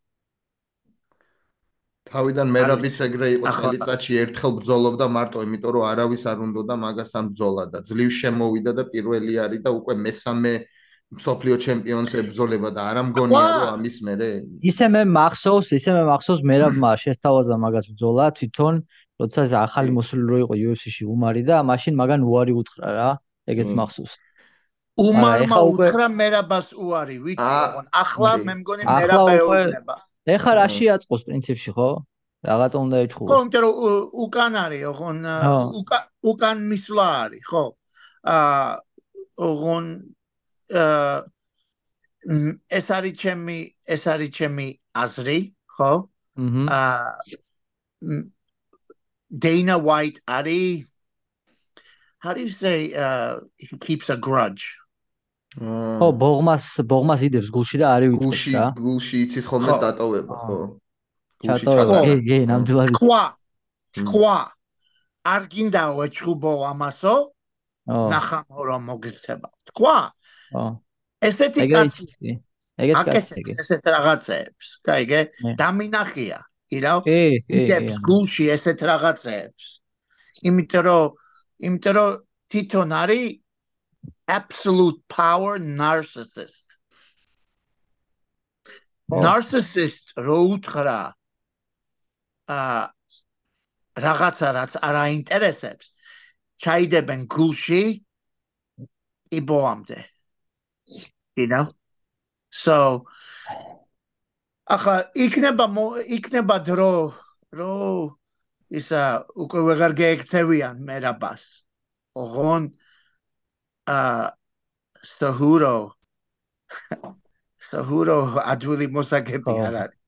თავიდან მერაბიც ეგრე იყო წელიწადში ერთხელ ბრძოლობდა მარტო იმიტომ რომ არავის არ უნდა და მაგასთან ბრძოლა და ძლივ შემოვიდა და პირველი არის და უკვე მესამე სოფლიო ჩემპიონს ებრძოლება და არ ამგონია რომ ამის მერე ისე მე მახსოვს ისე მე მახსოვს მერაბმა შესთავაზა მაგას ბრძოლა თვითონ როცა ახალი მოსული რო იყო UFC-ში უმარი და მაშინ მაგან უარი უთხრა რა ეგეც მახსოვს. უმარმა უთხრა მერაბას უარი ვიცი ახლა მე მგონი მერაბა ეუბნება ეხა რაში აწყოს პრინციპში ხო? რაღაცა უნდა ეჩხუბო. ხო, იმიტომ რომ უკან არის, ოღონ უკან უკან მისვლა არის, ხო? აა ოღონ აა ეს არის ჩემი ეს არის ჩემი აზრი, ხო? აა Dana White არის How do you say uh he keeps a grudge? ხო, ბოღმას ბოღმას იდებს გულში და არის ვიწყებს რა. გულში გულში იცის ხოლმე დატოვება, ხო. ჩატოვე კი კი ნამდვილად თქვა თქვა. არ გინდაო ეჩხუბო ამასო ნახამო რომ მოგეცება თქვა. ო. ესეთი კაცი ეგეთ კაცი ესეთ რაღაცებს კაიგე დამინახია კი იდებს გულში ესეთ რაღაცებს იმიტომ რომ იმიტომ რომ თვითონ არის absolute power narcissist. Narcissist რო უთხრა ა რაღაცა რაც არ აინტერესებს ჩაიდებენ გულში იბოამდე. You know? So ახლა იქნება იქნება დრო რო ისა უკვე ვეღარ გეიქცევიან მერაბას. ოღონ ა სტაჰურო სტაჰურო ადვილი მოსაგები არ არის.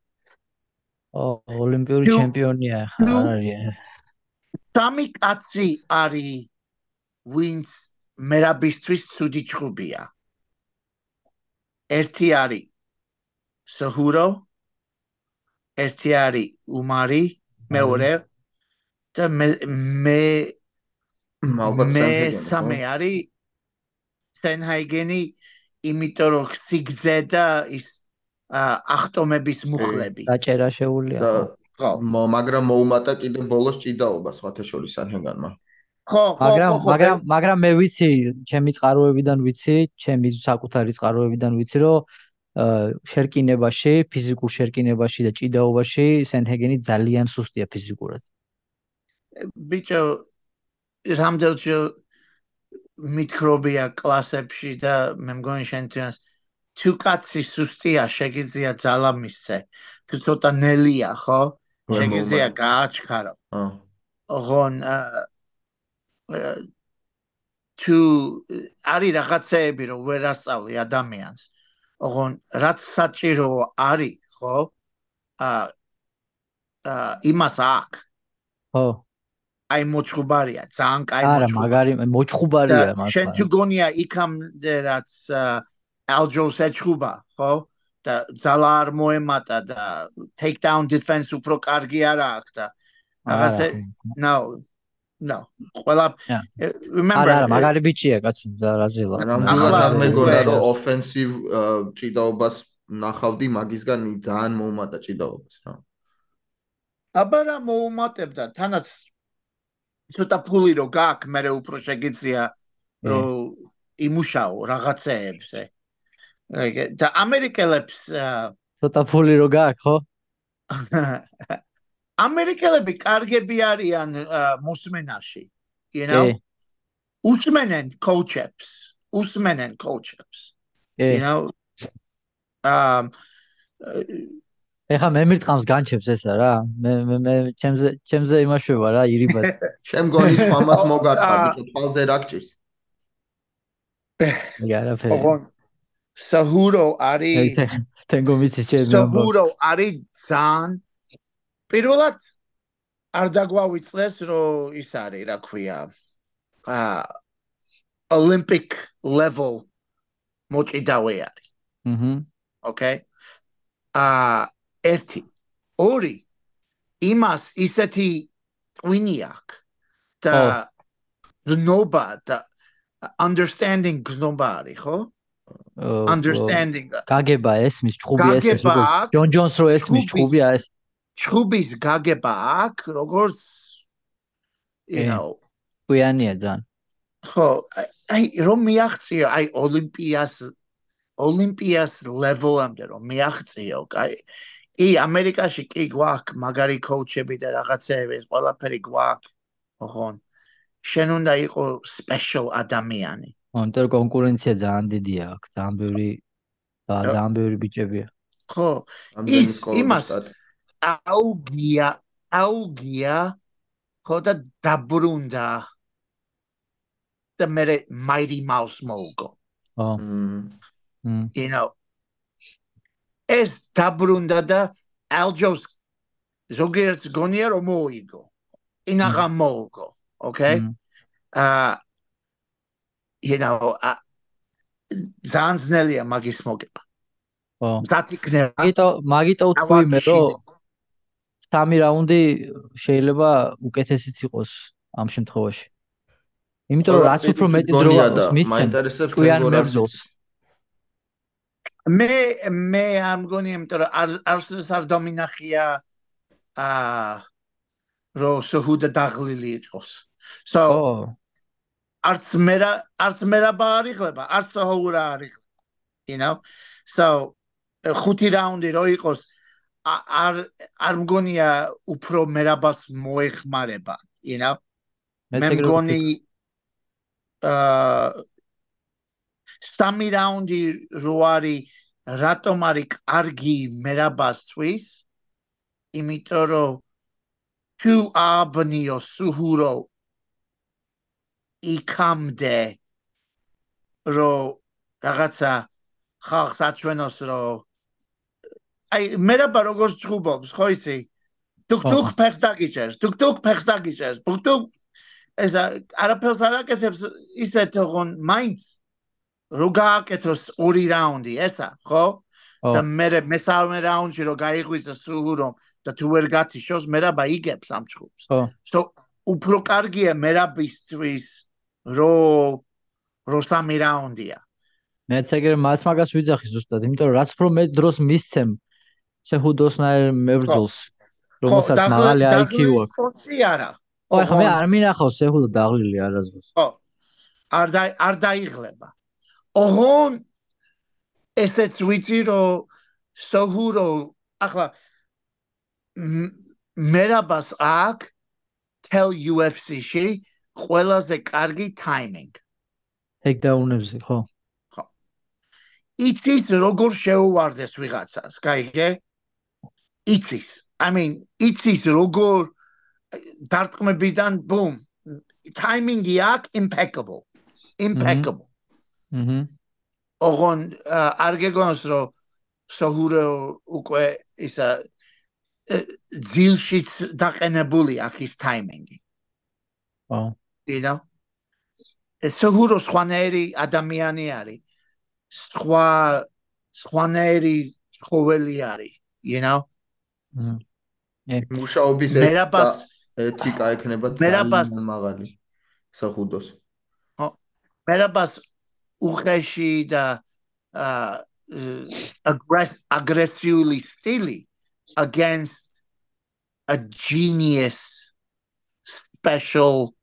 ო ოლიმპიური ჩემპიონია არ არის სამი კაცი არის ვინც მერაბისთვის ცუდი ჭუბია ერთი არის სტაჰურო ერთი არის უმარი მეორე და მე მე მე სამე არის სენჰაიგენი იმიტომ რომ სიგძე და ის ახტომების მუხლები. დაჭერა შეუულია ხო? მაგრამ მოუმატა კიდე ბოლოს ჭიდაობა სხვათა შორის სანჰეგანმა ხო ხო მაგრამ მაგრამ მაგრამ მე ვიცი ჩემი წყაროებიდან ვიცი ჩემი საკუთარი წყაროებიდან ვიცი რომ შერკინებაში, ფიზიკურ შერკინებაში და ჭიდაობაში სენჰეგენი ძალიან სუსტია ფიზიკურად. ბიჭო, რამდენჯერ მიკრობია კლასებში და მე მგონი შენ თვითონ თუ კაცი სუსტია, შეგიძლია ძალა მისცე. თუ ცოტა ნელია, ხო? შეგიძლია გააჩქარო. აა. ოღონ თუ არის რაღაცეები რომ ვერ ასწავლი ადამიანს. ოღონ რაც საჭირო არის, ხო? აა იმას აქ. ხო. აი მოჭუბარია, ძალიან კაი მოჭუბარია. არა, მაგარი მოჭუბარია მაგარი. შენ თუ გონია იქამდე რაც ალჯოს ეჭუბა, ხო? და ძალა არ მოემატა და take down defense უფრო კარგი არა აქ და რაღაცე no no ყველა remember არა მაგარი ბიჭია კაცო რაზელა ნამდვილად არ მეგონა რომ offensive ჭიდაობას ნახავდი მაგისგან ძალიან მოუმატა ჭიდაობას რა აბა რა მოუმატებდა თანაც ცოტა ფული რო გაქვს მე უფრო შეგიძლია რომ იმუშაო რაღაცეებზე. და ამერიკელებს ცოტა ფული რო გაქვს ხო? [laughs] ამერიკელები კარგები არიან მოსმენაში you know? უსმენენ კოუჩებს უსმენენ კოუჩებს you know? Um ეხა მე მირტყამს განჩებს ესა რა. მე მე მე ჩემზე ჩემზე იმაშვება რა ირიბად [laughs] შენ გონი სხვამაც [laughs] მოგარტყა ბიჭო თვალზე რა გჭირს? იარა ფერი ოღონ საჰურო არის თენგო მიცი ჩემი საჰურო არის ძალიან პირველად არ დაგვავიწლეს რომ ის არის რა ქვია ა olympic level მოჭიდავე არის. აჰა okay? ა ერთი. ორი იმას ისეთი ტვინი აქვს და ნობა და understanding გზნობა არის ხო? understanding. გაგება ესმის ჭუბი ეს ჯონ ჯონს რო ესმის ჭუბია ეს ჩუბის გაგება აქ როგორც you know. ყიანია ძალიან. ხო აი რომ მიაღწიო აი ოლიმპიას ოლიმპიას ლეველამდე რომ მიაღწიო აი ი ამერიკაში კი გვაქვს მაგარი კოუჩები და რაღაცეები ეს ყველაფერი გვაქვს ოღონ. შენ უნდა იყო სპეციალ ადამიანი. ანუ კონკურენცია ძალიან დიდია აქ ძალიან ბევრი ძალიან ბევრი ბიჭებია ხო. იმას აუგია აუგია ხოდა დაბრუნდა და მე მაირი მაუს მოგო ო. you know ეს დაბრუნდა და ალჯოს ზოგიერთ გონია რომ მოიგო. ინაღა მოგო okay აა you know ზანზნელია მაგის მოგება. ო. დათიქნება მაგიტო მაგიტო თქვი მე რომ სამი რაუნდი შეიძლება უკეთესიც იყოს ამ შემთხვევაში. იმიტომ რომ რაც უფრო მეტი დრო მისცემ, მაინტერესებს როგორ მე მე ამ გონი იმიტომ რომ არ არ არ დომინახია აა რო სუჰუდა დაღლილი იყოს. So არც მე არც მე რა ბარიღლება, არც სუჰურა არიღლება. You know? So ხუთი რაუნდი რო იყოს არ არ მგონია უფრო მერაბას მოეხმარება, you know? მე მგონი აა სამი რაუნდი რო არის რატომ არის კარგი მერაბასთვის? იმიტომ რომ თუ აბნიო სუჰურო იქამდე რო რაღაცა ხალხს აჩვენოს რომ აი მერაბა როგორ ჭუბობს ხო იცი დუქ-დუქ ფეხს დაგიჭერს დუქ-დუქ ფეხს დაგიჭერს დუქ-დუქ ეს არაფერს არ აკეთებს ისეთ ოღონ მაინც რო გააკეთოს ორი რაუნდი ესა ხო და მე მესამე რაუნდში რო გაიღვიძა სუჰურო და თუ ვერ გათიშოს მერაბა იგებს ამ ჭუბს ხო so უფრო კარგია მერაბისთვის რო რო სამი რაუნდია მეც ეგრე მას მაგას ვიძახი ზუსტად, იმიტომ რომ რაც უფრო მე დროს მისცემ ცეჰუდოსნაირ მებრძოლს, რომელსაც მაღალი IQ აქვს. ხო, ხო, არა. ხო, ახლა მე არ მინახავ ცეჰუდო დაღლილი არაზოს. ხო. არ და არ დაიღლება. ოღონ ესეც ვიცი რომ სოჰურო ახლა მერაბას აქ tell UFC-ში ყველაზე კარგი timing. ეგ დაუნებზე, ხო? იცის როგორ შეუვარდეს ვიღაცას, გაიგე? იცის. I mean, იცის როგორ დარტყმებიდან boom. Timing-ი აქ impeccable. Impeccable. აჰა. ოღონ არ გეგონს რომ სოჰურო უკვე ისა ძილში დაყენებული აქ ის timing-ი. აა. იდა. ეს სოჰურო სხვანაირი ადამიანი არის. სხვა სხვანაირი ცხოველი არის, you know? მმ. მუშაობის ეთიკა ექნება ძალიან მაღალი სახუდოს. ხო. მერაბას უხეში და აგრესიული სტილი against a genius special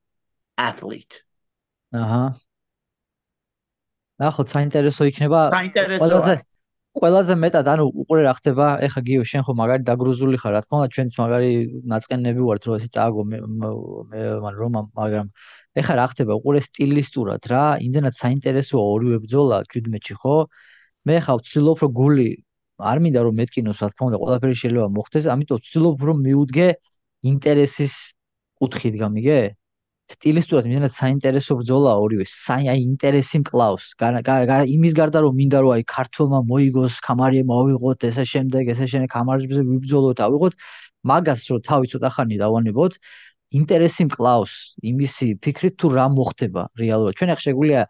athlete. აჰა. ნახოთ საინტერესო იქნება ყველაზე ყველაზე მეტად ანუ უყურე რა ხდება ეხა გიო შენ ხო მაგარი დაგრუზული ხარ რა თქმა უნდა ჩვენც მაგარი ნაწყენები ვართ რომ ესე წააგო მე მან რომა მაგრამ ეხა რა ხდება უყურე სტილისტურად რა იმდენად საინტერესოა ორივე ბრძოლა 17-ში ხო? მე ხა ვცდილობ რომ გული არ მინდა რომ მეტკინოს რა თქმა უნდა ყველაფერი შეიძლება მოხდეს ამიტომ ვცდილობ რომ მიუდგე ინტერესის კუთხით გამიგე? სტილისტურად მიდანაც საინტერესო ბრძოლა ორივე საი აი ინტერესი მკლავს იმის გარდა რომ მინდა რომ აი ქართულმა მოიგოს კამარიე მოვიღოთ ესე შემდეგ ესე შემდეგ კამარიებზე ვიბრძოლოთ ავიღოთ მაგას რომ თავი ცოტა ხანი დავანებოთ ინტერესი მკლავს იმისი ფიქრით თუ რა მოხდება რეალურად. ჩვენ ახ შეგვიძლია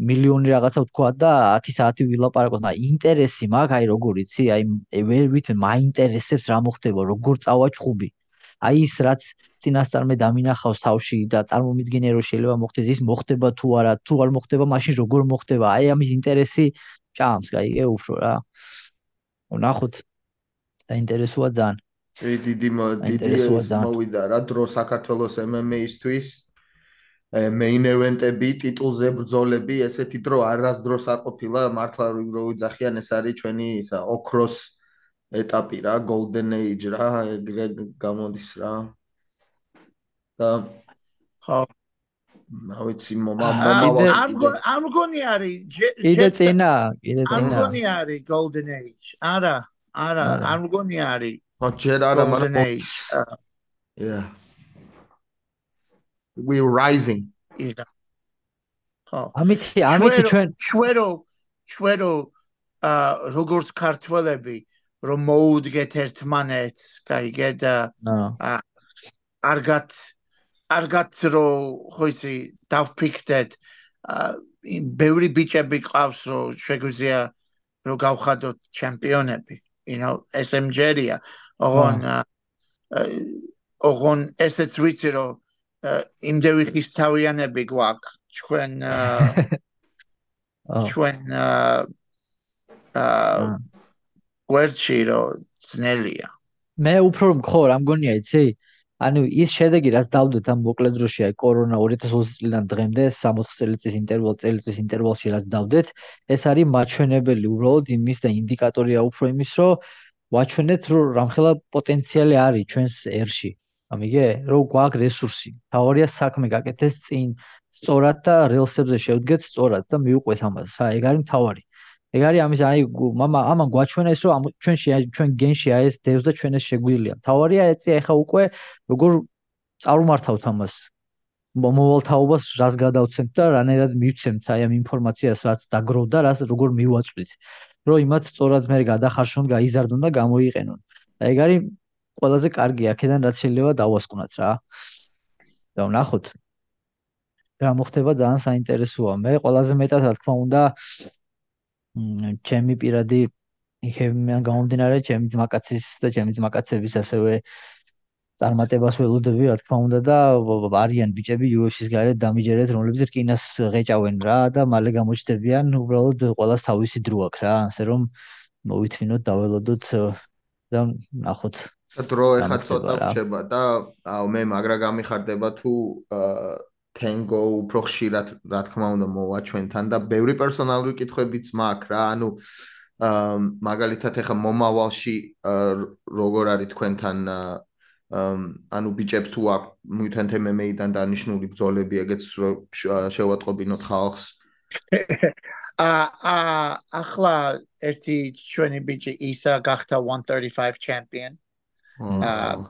მილიონი რაღაცა ვთქვა და 10 საათი ვილაპარაკოთ მაგრამ ინტერესი მაგ აი როგორ იცი აი ვერ ვითმე მაინტერესებს რა მოხდება როგორ წავა ჩხუბი აი ის რაც წინასწარ მე დამინახავს თავში და წარმომიდგენია რომ შეიძლება მოხდეს ის მოხდება თუ არა თუ არ მოხდება მაშინ როგორ მოხდება აი ამის ინტერესი ჭამს გაიგე უფრო რა. ნახოთ. დაინტერესოა ძალიან ე დიდი დიდი მოვიდა რა დრო საქართველოს MMA-ისთვის main event-ები, ტიტულზე ბრძოლები, ესეთი დრო არასდროს არ ყოფილა, მართლა რო ვიძახიან ეს არის ჩვენი ისა ოქროს ეტაპი რა, golden age რა, ეგრე გამოდის რა. და ხო. რა ვიცი მომა მომა არ მგონი არის კიდე წინა კიდე წინა. არ მგონი არის golden age არა არა არ მგონი არის Not Jedi, I'm Golden Age. Yeah. We rising. იდა. ხო. ამითი, ამითი ჩვენ ჩვერო ჩვერო აა როგორც ქართველები რომ მოუდგეთ ერთმანეთს, გაიგე და uh, uh, არგად არგად რო ხო იცი დავფიქრდეთ uh, აა ბევრი ბიჭები ყავს რომ შეგვიძლია რომ გავხადოთ ჩემპიონები. you know, SMJ-ია. ოღონ ოღონ ესეც ვიცი რომ იმდევი ხის თავიანები გვაქვს. ჩვენ [laughs] ჩვენ აა ვერჩი რომ ძნელია. მე უფრო მხო რა მგონია იცი? ანუ ის შედეგი რაც დავდეთ ამ მოკლედ დროში აი კორონა 2020 წლიდან დღემდე 60 წელიწის ინტერვალ წელიწის ინტერვალში რაც დავდეთ ეს არის მაჩვენებელი უბრალოდ იმის და ინდიკატორია უფრო იმის რომ ვაჩვენეთ რომ რამხელა პოტენციალი არის ჩვენს ერში ამიგე რომ გვაქვს რესურსი თავარია საქმე გაკეთდეს წინ სწორად და რელსებზე შევდგეთ სწორად და მივუყვეთ ამას აი ეგ არის თავარი ეგ არის ამის აი მამა ამან გვაჩვენა ის რომ ჩვენში ჩვენ გენში აი ეს დევს და ჩვენ ეს შეგვიძლია. თავარია ეცი ახლა უკვე როგორ წარმართავთ ამას. მომავალ თაობას რას გადავცემთ და რანაირად მივცემთ აი ამ ინფორმაციას რაც დაგროვდა, რას როგორ მივაწვით. რომ იმათ სწორად მე გადახარშონ, გაიზარდონ და გამოიყენონ. აი ეგ არის ყველაზე კარგი აქედან რაც შეიძლება დავასკვნათ რა. და ვნახოთ. რა მოხდება ძალიან საინტერესოა. მე ყველაზე მეტად რა თქმა უნდა ჩემი პირადი იქებიან გამომდინარე ჩემი ძმაკაცის და ჩემი ძმაკაცების ასევე წარმატებას ველოდები რა თქმა უნდა და არიან ბიჭები UFC-ს გარეთ დამიჯერეთ რომლებიც რკინას ღეჭავენ რა და მალე გამოჩნდებიან უბრალოდ ყოველას თავისი დრო აქვს რა ასე რომ მოვითმინოთ დაველოდოთ და ნახოთ დრო ეხა ცოტა რჩება და აუ მე მაგრა გამიხარდება თუ Tango უფრო ხშირად რა თქმა უნდა მოვა ჩვენთან და ბევრი პერსონალური კითხვებიც მაქვს რა ანუ მაგალითად ეხა მომავალში როგორ არის თქვენთან ანუ ბიჭებს თუ აქვს მუთანთ MMA-დან დანიშნული ბრძოლები ეგეც შევატყობინოთ ხალხს. [laughs] ა ა ახლა ერთი ჩვენი ბიჭი ისა გახდა 135 champion. Uh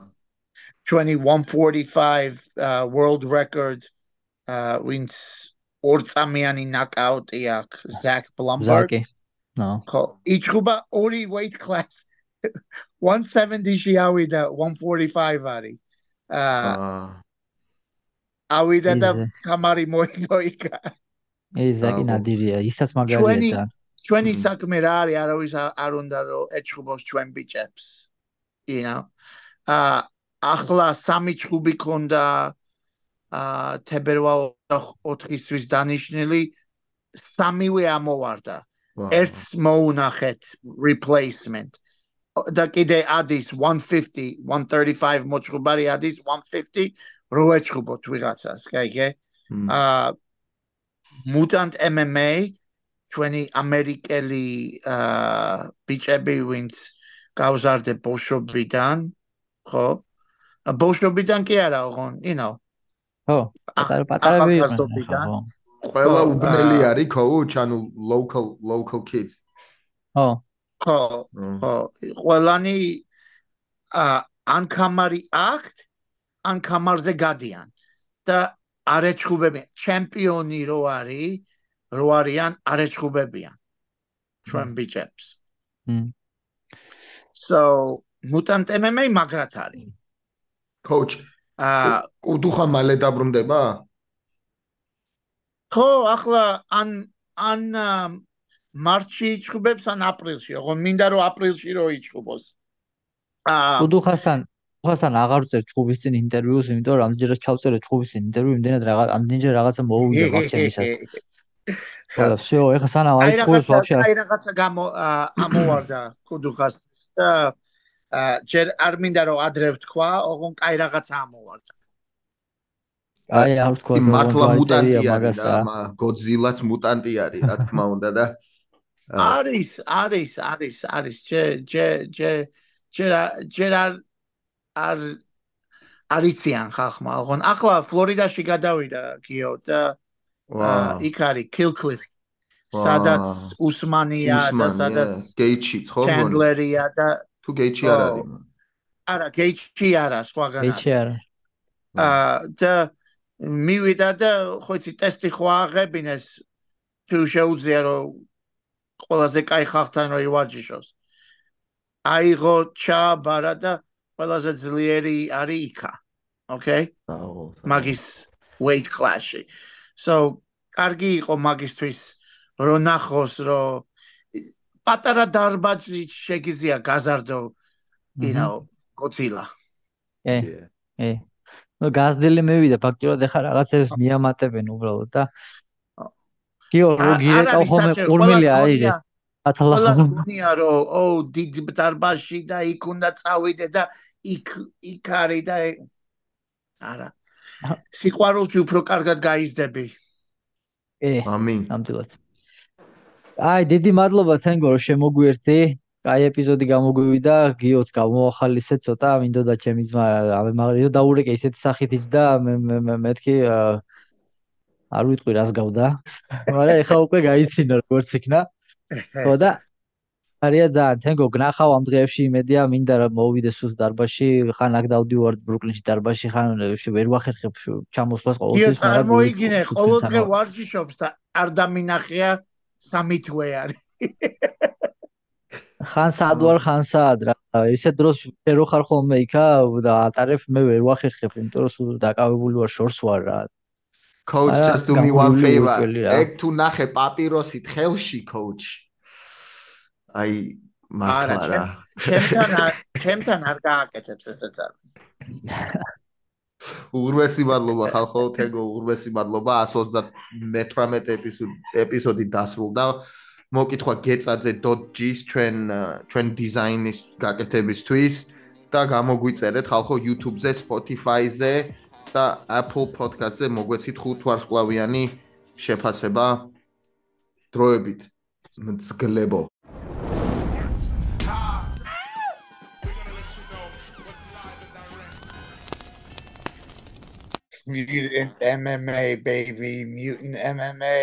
2145 uh world record ვინც ორწამიანი ნაკაუტი აქვს ზაკ ბლამბერგი ნო ხო იჭუბა ორი weight class 170-ში ავიდა 145 არის. აა ავიდა და კამარი მოიგოიკა ეს ზაკი ნადირია ისაც მაგარია ჩვენი საქმე რა არის არავის არ უნდა რომ ეჭუბოს ჩვენ ბიჭებს. you know აა ახლა სამი ჩხუბი ქონდა აა თებერვალ 4-ისთვის დანიშნილი. სამივე ამოვარდა. ერთს მოუნახეთ replacement. და კიდე ადის 150, 135 მოჭუბარი ადის 150 როეჭუბოთ ვიღაცას, კაიგე? აა mutant MMA ჩვენი ამერიკელი აა ბიჭები ვინც გავზარდე ბოშობიდან, ხო? ბოშობიდან კი არა, ოღონ, you know, ხო პატარა პატარები იყო ყველა უბნელი არის coach ანუ local local kids. ხო ხო ხო ყველანი ან კამარი აქტ ან კამარზე გადიან. და არეჩხუბები ჩემპიონი რო არის რო არიან არეჩხუბებიან ჩვენ ბიჭებს. so mutant MMA მაგრად არის. Coach აა კუდუხა მალე დაბრუნდება? ხო, ახლა ან ან მარტში იჩუბებს ან აპრილში, ოღონ მინდა რომ აპრილში რო იჩუბოს. აა უდუხასთან ხასთან აღარ ვწერ ჩხუბის წინ ინტერვიუს, იმიტომ რომ ამდენჯერაც ჩავწერე ჩხუბის წინ ინტერვიუ, იმდენად რაღაც ამდენჯერ რაღაცა მოუვიდა მაგჩემისას. ხოლო, შეო, ეხა სანამ აი ხურს ვაფშე აი რაღაცა გამო ამოვარდა კუდუხას და ჯერ არ მინდა რომ ადრე ვთქვა, ოღონ კაი რაღაცა ამოვარდა. აი არ ვთქვა მართლა მუტანტი არის და გოძილაც მუტანტი არის, რა თქმა უნდა და არის, არის, არის, არის, ჯე ჯე ჯე ჯერ ჯერ არ არ არიციან ხახმა, ოღონ ახლა ფლორიდაში გადავიდა გიო და იქ არის კილკლიფ სადაც უსმანია და სადაც გეიჩი ხო ჩენდლერია და თუ გეიჩი არ არის არა გეიჩი არა სხვაგან გეიჩი არა. აა და მივიდა და ხო იცი ტესტი ხო აღებინეს თუ შეუძლია რომ ყველაზე кай ხალხთან რო ივარჯიშოს აიღო ჩაბარა და ყველაზე ძლიერი არის იქა okay მაგის weight class so კარგი იყო მაგისთვის რო ნახოს რომ პატარა დარბაზი შეგიძლია გაზარდო you know გოცილა ე ე ნუ გაზდელი მევიდა ფაქტურად ეხა რაღაცებს მიამატებენ უბრალოდ და კიო რო გირეკავ ხომე ყურმილი არის ათლა ხომია რო ო დიდ დარბაში და იქ უნდა წავიდე და იქ იქ არის და არა სიყვარულს უფრო კარგად გაიზდები ე ამინ ნამდვილად აი დიდი მადლობა თენგო რომ შემოგვიერთდი აი ეპიზოდი გამოგვივიდა გიოც გამოახალისე ცოტა მინდოდა ჩემი ძმა აბე მაგარიო დაურეკე ისეთი სახით იჯდა მე მე მეთქი არ ვიტყვი რას გავდა. მაგრამ ეხა უკვე გაიცინა როგორც იქნა. ხო და არია ძალიან თენგო გნახავ ამ დღეებში იმედია მინდა რომ მოვიდე სულ დარბაში ხან აქ დავდივარ ბრუკლინში დარბაში ხან ვერ ვახერხებ ჩამოსვლას ყოველთვის მაგრამ მოიგინე ყოველდღე ვარჯიშობს და არ დამინახია სამი თვე არის. [laughs] ხან სად ვარ ხან სად რა. ისე დროს შერო ხარ ხოლმე იქა და ატარებ მე ვერ ვახერხებ იმიტომ რომ დაკავებული ვარ შორს ვარ რა coach just do me one favor. ეგ თუ ნახე პაპიროსით ხელში coach. აი მართლა რა. ჩემთან [laughs] ჩემთან არ გააკეთებს ესეც არ ურვესი მადლობა ხალხო თეგო ურვესი მადლობა. 138 ეპიზოდი ეპიზოდი დასრულდა. მოკითხვა getzadze.g-ს ჩვენ ჩვენ დიზაინის გაკეთებისთვის და გამოგვიწერეთ ხალხო YouTube-ზე, Spotify-ზე და Apple Podcast-ზე მოგვეცით ხუთ ვარსკვლავიანი შეფასება დროებით. მძგლებო. Mutant MMA baby, mutant MMA.